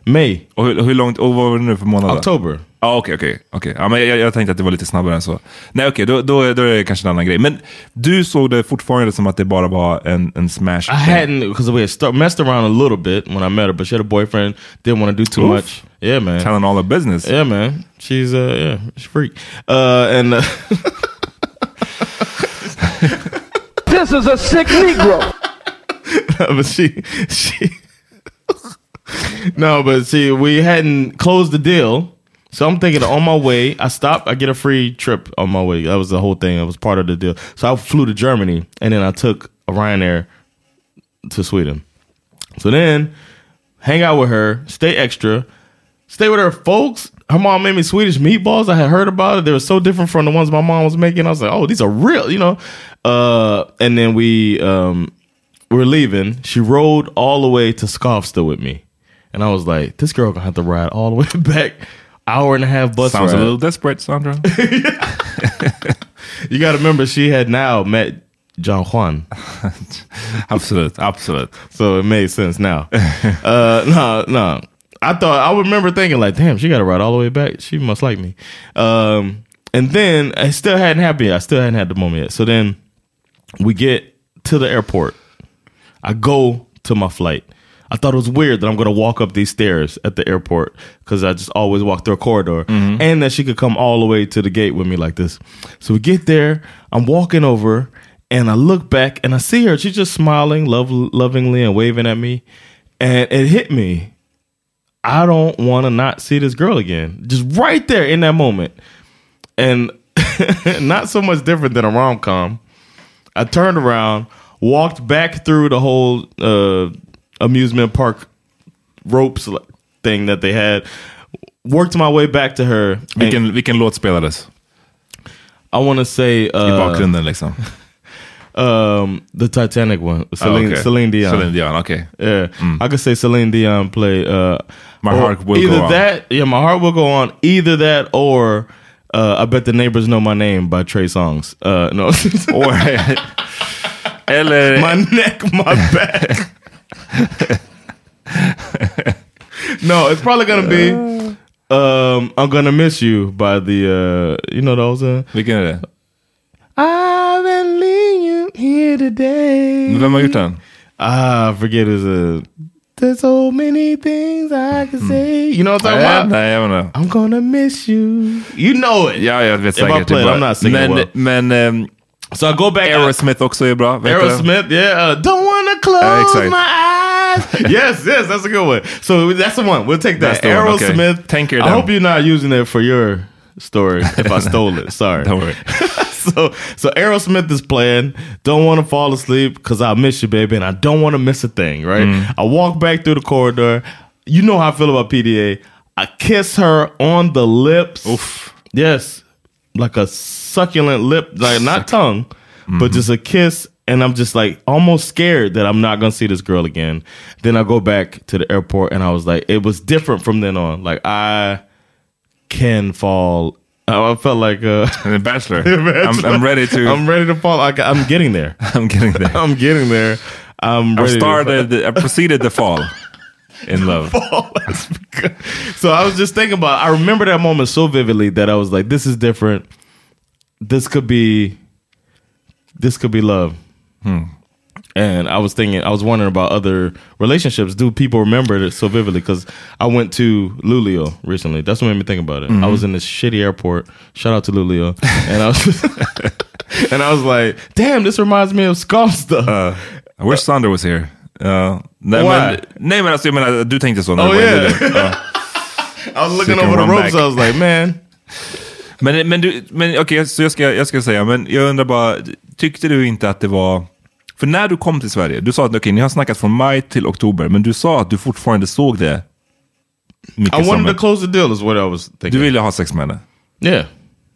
May. och hur, hur långt, och vad var det nu för månad? October. Ja, okej, okej. okej. Ja, men jag, jag tänkte att det var lite snabbare än så. Nej, okej, då, då, är- då är det kanske en annan grej. Men du såg det fortfarande som att det bara var en, en smash. I hadn't because we had start, messed around a little bit when I met her, but she had a boyfriend. Didn't want to do too Oof. much. Yeah, man. Telling all her business. Yeah, man. She's uh, yeah, she's a freak. Uh, and uh, This is a sick Negro. [laughs] but she she [laughs] no, but see, we hadn't closed the deal. So I'm thinking on my way, I stop, I get a free trip on my way. That was the whole thing. It was part of the deal. So I flew to Germany and then I took a Ryanair to Sweden. So then hang out with her, stay extra, stay with her folks. her mom made me Swedish meatballs. I had heard about it. They were so different from the ones my mom was making. I was like, oh, these are real, you know. Uh, and then we um, were leaving. She rode all the way to Skavsta with me, and I was like, this girl gonna have to ride all the way [laughs] back, hour and a half bus Sounds ride. a little desperate, Sandra. [laughs] you got to remember, she had now met John Juan. [laughs] absolute, absolute. So it made sense now. uh, no, no. I thought I remember thinking like, damn, she got to ride all the way back. She must like me. Um, and then I still hadn't happened yet. I still hadn't had the moment yet. So then we get to the airport. I go to my flight. I thought it was weird that I'm going to walk up these stairs at the airport because I just always walk through a corridor and that she could come all the way to the gate with me like this. So we get there. I'm walking over and I look back and I see her. She's just smiling love, lovingly and waving at me. And it hit me. I don't want to not see this girl again. Just right there in that moment. And [laughs] not so much different than a rom com. I turned around, walked back through the whole uh, amusement park ropes thing that they had, worked my way back to her. Vilken, vilken låt spelades? I want to say... Uh, I bakgrunden liksom. [laughs] Um, the Titanic one, Celine, okay. Celine Dion. Celine Dion, okay. Yeah, I could say Celine Dion play. Uh, My Heart Will either Go On. that, yeah, my heart will go on. Either that or uh, I bet the neighbors know my name by Trey Songs. Uh, no, [laughs] or [laughs] eller my neck, my back. [laughs] no, it's probably gonna be. Um, I'm gonna miss you by the uh, you know those. Uh, Vilken är det? I've been leaving here today. Vem har gjort den? Ah, I forget his uh There's so many things I can say. You know what I'm talking about? nej, jag. I'm gonna miss you. You know it. Ja, jag vet If I säkert. play it, I'm not singing men, well. men ehm, So I go back. Aerosmith också är bra. Aerosmith, yeah. Uh, don't wanna close exakt. my eyes. [laughs] yes, yes, that's a good one. So that's the one. We'll take that. That's the okay. Aerosmith. Thank you, I hope you're not using it for your story [laughs] if I stole it. Sorry. Don't worry. [laughs] so so Aerosmith is playing. Don't want to fall asleep because I miss you, baby, and I don't want to miss a thing. Right? Mm. I walk back through the corridor. You know how I feel about PDA. I kiss her on the lips. Oof. Yes, like a succulent lip, like not tongue, Mm-hmm. but just a kiss. And I'm just like almost scared that I'm not gonna see this girl again. Then I go back to the airport, and I was like, it was different from then on. Like I can fall. I felt like uh, [laughs] The Bachelor. [laughs] I'm, I'm ready to... I'm ready to fall. I, [laughs] I'm getting there. I'm getting there. I'm getting there. I'm ready. started, I proceeded the fall in love. [laughs] So I was just thinking about. I remember that moment so vividly that I was like, "This is different. This could be. This could be love." Hmm. And I was thinking, I was wondering about other relationships. Do people remember it so vividly? Because I went to Lulio recently. That's what made me think about it. I Mhm. was in this shitty airport. Shout out to Lulio. and I was, [laughs] and I was like, "Damn, this reminds me of Skavsta." Uh, I wish Sander was here. Ja. nej, Why? men, nej men alltså jag menar, du tänkte så när Oh, du yeah. Ja. [laughs] I was So looking can over the ropes. back. I was like, "Man, Men, men, du, men okej, så jag ska, jag ska säga, men jag undrar bara, tyckte du inte att det var... För när du kom till Sverige, du sa att okej, ni har snackat från maj till oktober, men du sa att du fortfarande såg det mycket I wanted to close the deal." Is what I was thinking. Du ville ha sex med henne? Yeah.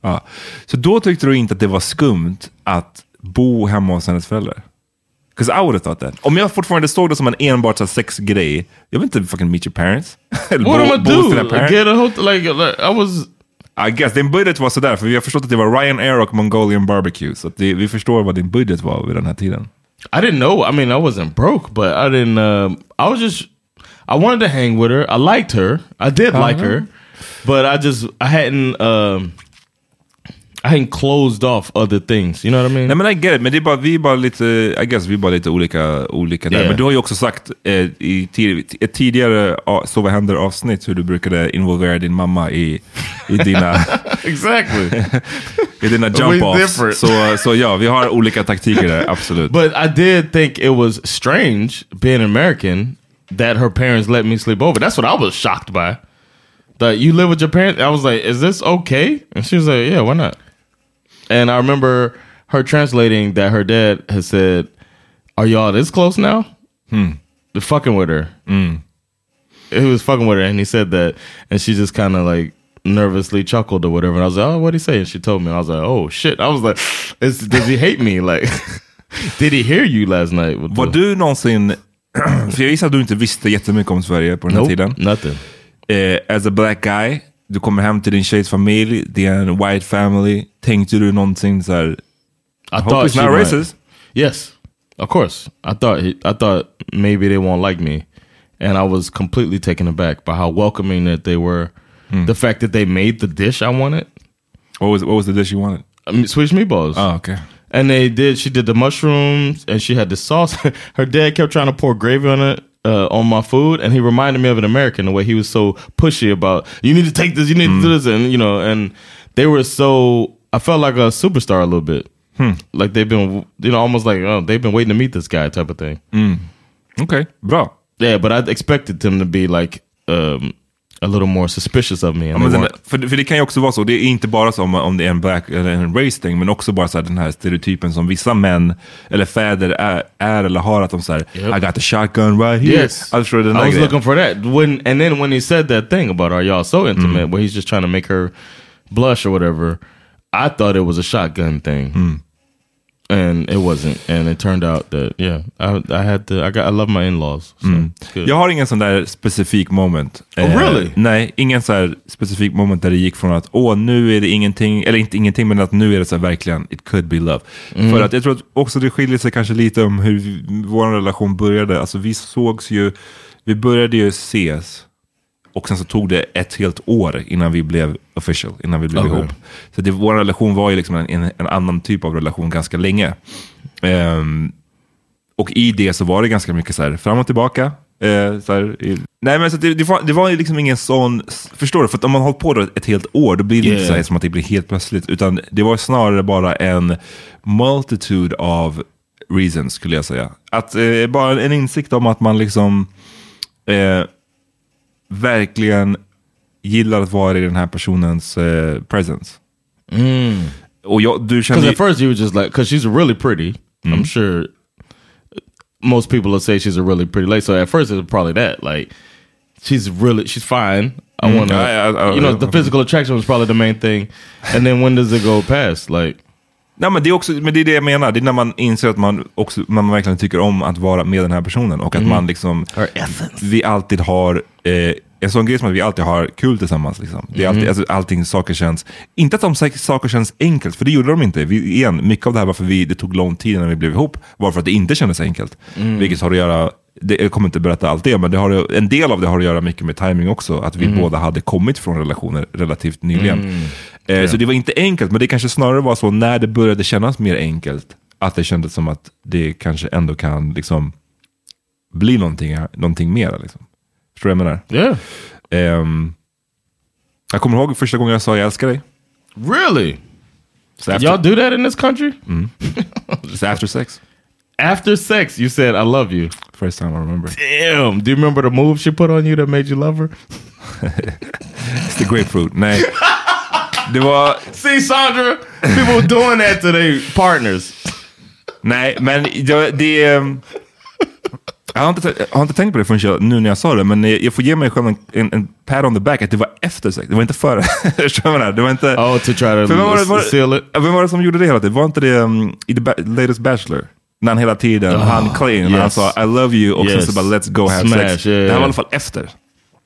Ja. Så då tyckte du inte att det var skumt att bo hemma hos hennes föräldrar? Because I would have thought that. Om jag fortfarande såg det som en enbart så sexgrej, jag vill inte fucking meet your parents. [laughs] What am I do? Get a hotel? Like, like I was. I guess, din budget var sådär, för vi har förstått att det var Ryanair och Mongolian barbecue. Så det, vi förstår vad din budget var vid den här tiden. I didn't know. I mean, I wasn't broke, but I didn't. Um, I was just. I wanted to hang with her. I liked her. I did like Uh-huh. her, but I just I hadn't. Um, I hadn't closed off other things. You know what I mean? Nej men I get it, men det är bara, vi är bara lite, I guess vi är bara lite olika, olika där. Yeah. Men du har ju också sagt eh, i tid, ett tidigare Så vad händer avsnitt hur du brukade involvera din mamma i, i dina, [laughs] exactly. [laughs] i dina jump-offs. Så, så ja, vi har olika taktiker där, absolut. But I did think it was strange being American that her parents let me sleep over. That's what I was shocked by. That you live with your parents. I was like, "Is this okay?" And she was like, "Yeah, why not?" And I remember her translating that her dad had said, "Are y'all this close now?" Hmm. The fucking with her. Mm. He was fucking with her, and he said that, and she just kind of like nervously chuckled or whatever. And I was like, oh, what'd he say? And she told me. And I was like, oh shit. I was like, is, does he hate me? Like, [laughs] did he hear you last night? Var du någonsin, [clears throat] för jag gissar att du inte visste jättemycket om Sverige på den här Nope, tiden. nothing. Eh, as a black guy, du kommer hem till din tjejs familj, det är en white family. Tänkte du någonsin så här, I hope thought it's not might. racist? Yes, of course. I thought he, I thought maybe they won't like me, and I was completely taken aback by how welcoming that they were. Hmm. The fact that they made the dish I wanted. What was what was the dish you wanted? Um, I mean, Swedish meatballs. Oh, okay. And they did. She did the mushrooms, and she had the sauce. [laughs] Her dad kept trying to pour gravy on it. Uh, on my food, and he reminded me of an American the way he was so pushy about you need to take this, you need to do this, and you know, and they were so. I felt like a superstar a little bit, like they've been, you know, almost like oh, they've been waiting to meet this guy type of thing. Okay, bro. Yeah, but I expected them to be like um, a little more suspicious of me. Ja, weren't. för, för det kan ju också vara så, det är inte bara så om, om det är en black eller en race thing, men också bara så här, den här stereotypen som vissa män eller fäder är, är eller har, att de säger I got the shotgun right here. Yes, den I was grejen. looking for that. When and then when he said that thing about are y'all so intimate, where he's just trying to make her blush or whatever, I thought it was a shotgun thing, and it wasn't. And it turned out that yeah, I, I had to. I got. I love my in laws. So good. Jag har ingen sån där specifik moment. Eh, Oh, really? Nej, ingen så här specifik moment där det gick från att åh, nu är det ingenting, eller inte ingenting, men att nu är det så här, verkligen, it could be love. Mm. För att jag tror att också det skiljer sig kanske lite om hur vi, vår relation började. Alltså vi sågs ju, vi började ju ses och sen så tog det ett helt år innan vi blev official, innan vi blev Okej. ihop. Så det, vår relation var ju liksom en, en, annan typ av relation ganska länge. Ehm, och i det så var det ganska mycket så här fram och tillbaka. Eh, så här, i, nej men så det, det, var, det var ju liksom ingen sån, förstår du? För att om man hållit på då ett helt år, då blir det inte Yeah. så här som att det blir helt plötsligt. Utan det var snarare bara en multitude of reasons skulle jag säga. Att eh, bara en insikt om att man liksom eh, verkligen gillar att vara i den här personens eh, presence. Och jag, du kände Because at first you were just like, because she's really pretty. I'm sure most people will say she's a really pretty lady. So at first it was probably that. Like, she's really, she's fine. I Mm. want to, you know, the physical attraction was probably the main thing. And then when does it go past? Like, Nej, men det, är också, men det är det jag menar. Det är när man inser att man, också, man verkligen tycker om att vara med den här personen. Och att Mhm. man liksom... Vi alltid har... Eh, en sån grej som att vi alltid har kul tillsammans. Liksom. Det är alltid, Mhm. alltså, allting, saker känns... Inte att de sak- saker känns enkelt, för det gjorde de inte. Vi, igen, mycket av det här varför vi, det tog lång tid innan vi blev ihop, var för att det inte kändes enkelt. Mm. Vilket har att göra... Det, jag kommer inte berätta allt det, men det har, en del av det har att göra mycket med timing också. Att vi Mm. båda hade kommit från relationer relativt nyligen. Mm. Eh, Ja. Så det var inte enkelt, men det kanske snarare var så när det började kännas mer enkelt, att det kändes som att det kanske ändå kan liksom bli någonting, någonting mer. Liksom. Förstår du vad jag menar? Yeah. Ehm, jag kommer ihåg första gången jag sa jag älskar dig. really? Så Y'all do that in this country? Mm. [laughs] Så after sex. After sex, you said I love you. First time I remember. Damn. Do you remember the move she put on you that made you love her? [laughs] It's the grapefruit. Nej. Det var... See, Sandra, people doing that to their partners. Nej, men det... det ehm, jag har, inte, jag har inte tänkt på det förrän jag, nu när jag sa det, men jag får ge mig själv en, en, en pat on the back att det var efter sex. Det var inte före. [laughs] Det var inte... Oh, to try to vem var, det, var, seal it? Vem var det som gjorde det hela tiden? Var inte det um, i The ba Latest Bachelor? När han hela tiden, Oh, han Clay, när han yes. sa I love you och Yes. sen så bara let's go have Smash, sex. yeah, det här var i yeah. alla fall efter.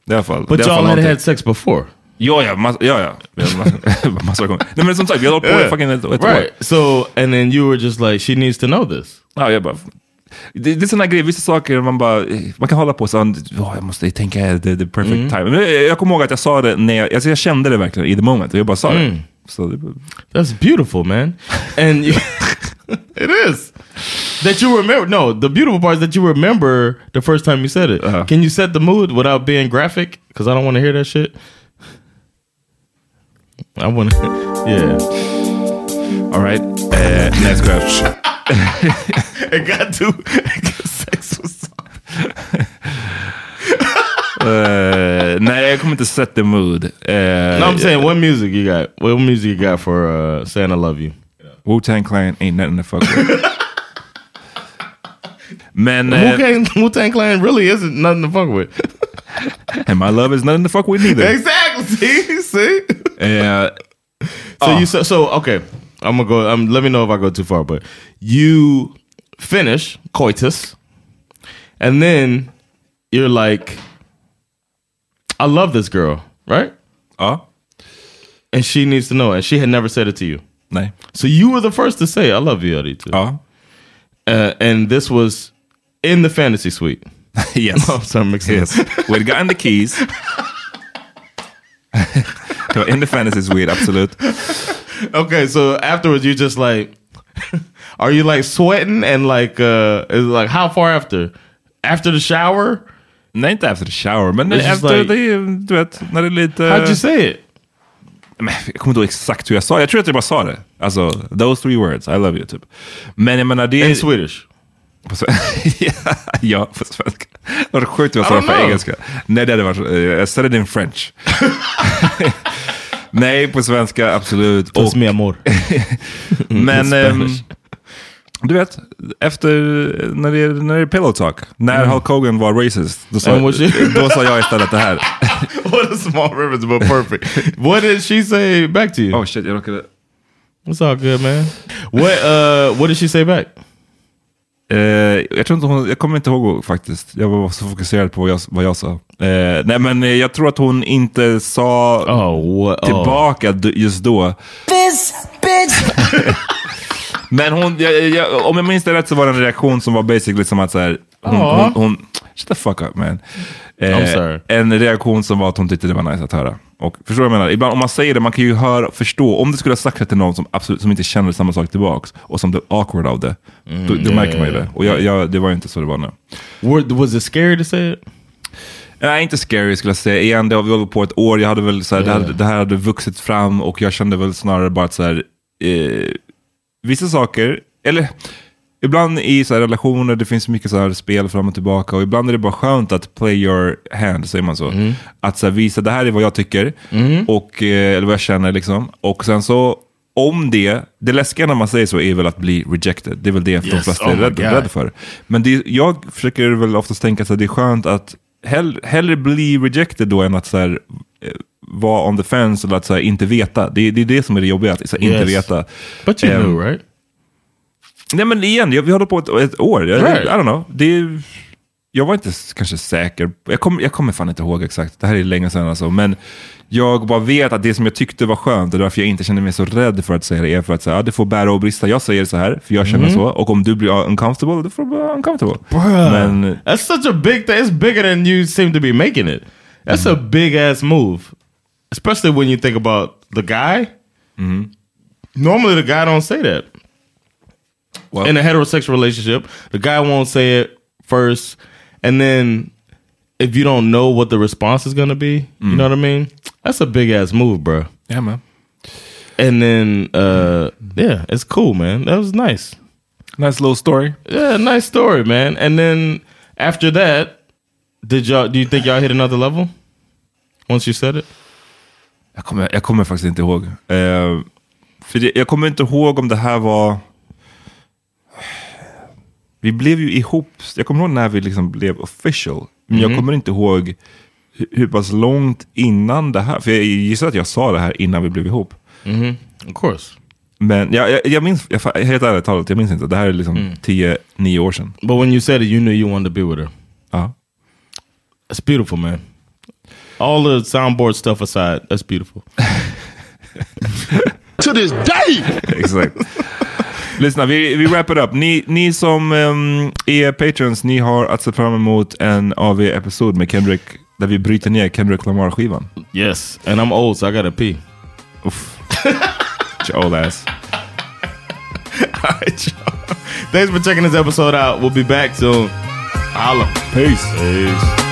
Det alla fall, But y'all had had sex before. Ja, ja, mass, ja, ja. [laughs] [laughs] Massor gånger. Nej men som sagt, vi har hållit på i fucking ett, år. right. So, and then you were just like, she needs to know this. Ja, jag bara... Det, det är sådana grejer, vissa saker man bara, man kan hålla på så, oh, jag måste tänka the, the perfect Mm. time. Men jag, jag kommer ihåg att jag sa det när jag, alltså jag kände det verkligen i the moment, och jag bara sa Mm. det. Det That's beautiful, man. And you, [laughs] it is. That you remember. No, the beautiful part is that you remember the first time you said it. Can you set the mood without being graphic? Because I don't want to hear that shit. I want to, [laughs] yeah. All right. Uh, next question. [laughs] it got to, it got sex was Eh, nej, jag kommer inte set the mood. Uh, No, I'm saying what music you got? What music you got for uh, saying I love you? Wu-Tang Clan ain't nothing to fuck with. [laughs] Men... Wu Uh, Tang Wu Tang Clan really isn't nothing to fuck with. and my love is nothing to fuck with neither. exactly. [laughs] See, See? Eh, So you so, so okay. I'm gonna go. Um, let me know if I go too far. But you finish coitus, and then you're like, "I love this girl," right? Ja. And she needs to know, and she had never said it to you. Nej. So you were the first to say, "I love you, Eddie." Too. Ja. Uh, and this was in the fantasy suite. [laughs] Yes. [laughs] Oh, sorry, I'm mixing Yes. We'd gotten the keys. [laughs] det var in the fantasy suite, absolut. okay, so afterwards you just like, are you like sweating and like, uh, like how far after? After the shower? Nej, inte after the shower, men It's efter like- det, du vet, när det är lite... How'd you say it? Men jag kommer inte ihåg exakt hur jag sa. Jag tror att jag bara sa det. Alltså, those three words, I love you, typ. Men jag menar, det är... In Swedish? [laughs] Ja, på svenska. Det var sjukt om jag sa det på engelska. Nej, det hade varit... eh, Jag said it in French. [laughs] Nej, på svenska, absolut. Puss mi amor. Men [laughs] Spanish. Du vet, efter när det, är- när det är pillow talk, när Mm. Hulk Hogan var racist, då sa, då sa jag istället det här. [laughs] what a small reference, but perfect. what did she say back to you? Oh shit, jag råkade... It's all good, man. What uh, what did she say back? Eh, jag, tror inte hon, jag kommer inte ihåg faktiskt. Jag var så fokuserad på vad jag, vad jag sa. Eh, nej men eh, jag tror att hon inte sa Oh, what? tillbaka d- just då. This bitch! [laughs] Men hon, jag, jag, om jag minns det rätt så var det en reaktion som var basically som att så här, hon, hon, hon, shut the fuck up man. Eh. En reaktion som var att hon tyckte det var nice att höra. Och förstår du vad jag menar? Ibland om man säger det, man kan ju höra, förstå. Om du skulle ha sagt det till någon som absolut som inte känner samma sak tillbaks och som blev awkward av det, då, då yeah, märker man ju det. Och jag, jag, det var ju inte så det var nu. Were, was it scary to say it? Nej, inte scary skulle jag säga. Igen, det har vi hållit på ett år. Jag hade väl så här, Yeah. det, hade, det här hade vuxit fram och jag kände väl snarare bara att så här, eh, vissa saker, eller ibland i så här relationer, det finns mycket så här spel fram och tillbaka och ibland är det bara skönt att play your hand, säger man så. Att så här, visa, det här är vad jag tycker, och, eh, eller vad jag känner liksom. Och sen så, om det, det läskiga när man säger så är väl att bli rejected. Det är väl det de Yes, flesta oh är rädda God. rädda för. Men det, jag försöker väl oftast tänka att det är skönt att hell, hellre bli rejected då än att så här, eh, vara on the fence eller att så här, inte veta. Det, det är det som är det jobbiga, att så här, inte Yes. veta. But you Ehm, knew, right? Nej men igen, jag, vi håller på ett, ett år. Jag, Right. I don't know. Det, jag var inte kanske säker. Jag, kom, jag kommer fan inte ihåg exakt. Det här är länge sedan alltså. Men jag bara vet att det som jag tyckte var skönt och därför jag inte känner mig så rädd för att säga det är för att säga, ja, det får bära och brista. Jag säger så här, för jag känner Mhm. så. Och om du blir uncomfortable, då får du bli uncomfortable. Bruh. Men That's such a big thing. It's bigger than you seem to be making it. That's a big ass move. Especially when you think about the guy. Normally the guy don't say that. Well- In a heterosexual relationship, the guy won't say it first. And then if you don't know what the response is going to be, you know what I mean? That's a big ass move, bro. Yeah, man. And then, uh, yeah, it's cool, man. That was nice. Nice little story. Yeah, nice story, man. And then after that, did y'all? Do you think y'all hit another level once you said it? Jag kommer, jag kommer faktiskt inte ihåg. Eh, för det, jag kommer inte ihåg om det här var... Vi blev ju ihop, jag kommer ihåg när vi liksom blev official. Men jag Mhm. kommer inte ihåg hur, hur pass långt innan det här. För jag gissar att jag sa det här innan vi blev ihop. Mm-hmm. Of course. Men jag, jag, jag minns, jag, helt ärligt talat, jag minns inte. Det här är liksom Mm. 10-9 år sedan. But when you said it, you knew you wanted to be with her. Ja. That's beautiful, man. All the soundboard stuff aside, that's beautiful. [laughs] To this day! Exakt. Lyssna, vi, vi wrap it up. Ni, ni som um, är patrons, ni har att se fram emot en AV-episod med Kendrick, där vi bryter ner Kendrick Lamar-skivan. Yes, and I'm old, so I gotta pee. Uff. Your old ass. All right. Thanks for checking this episode out. We'll be back soon. Holla. Peace. Peace.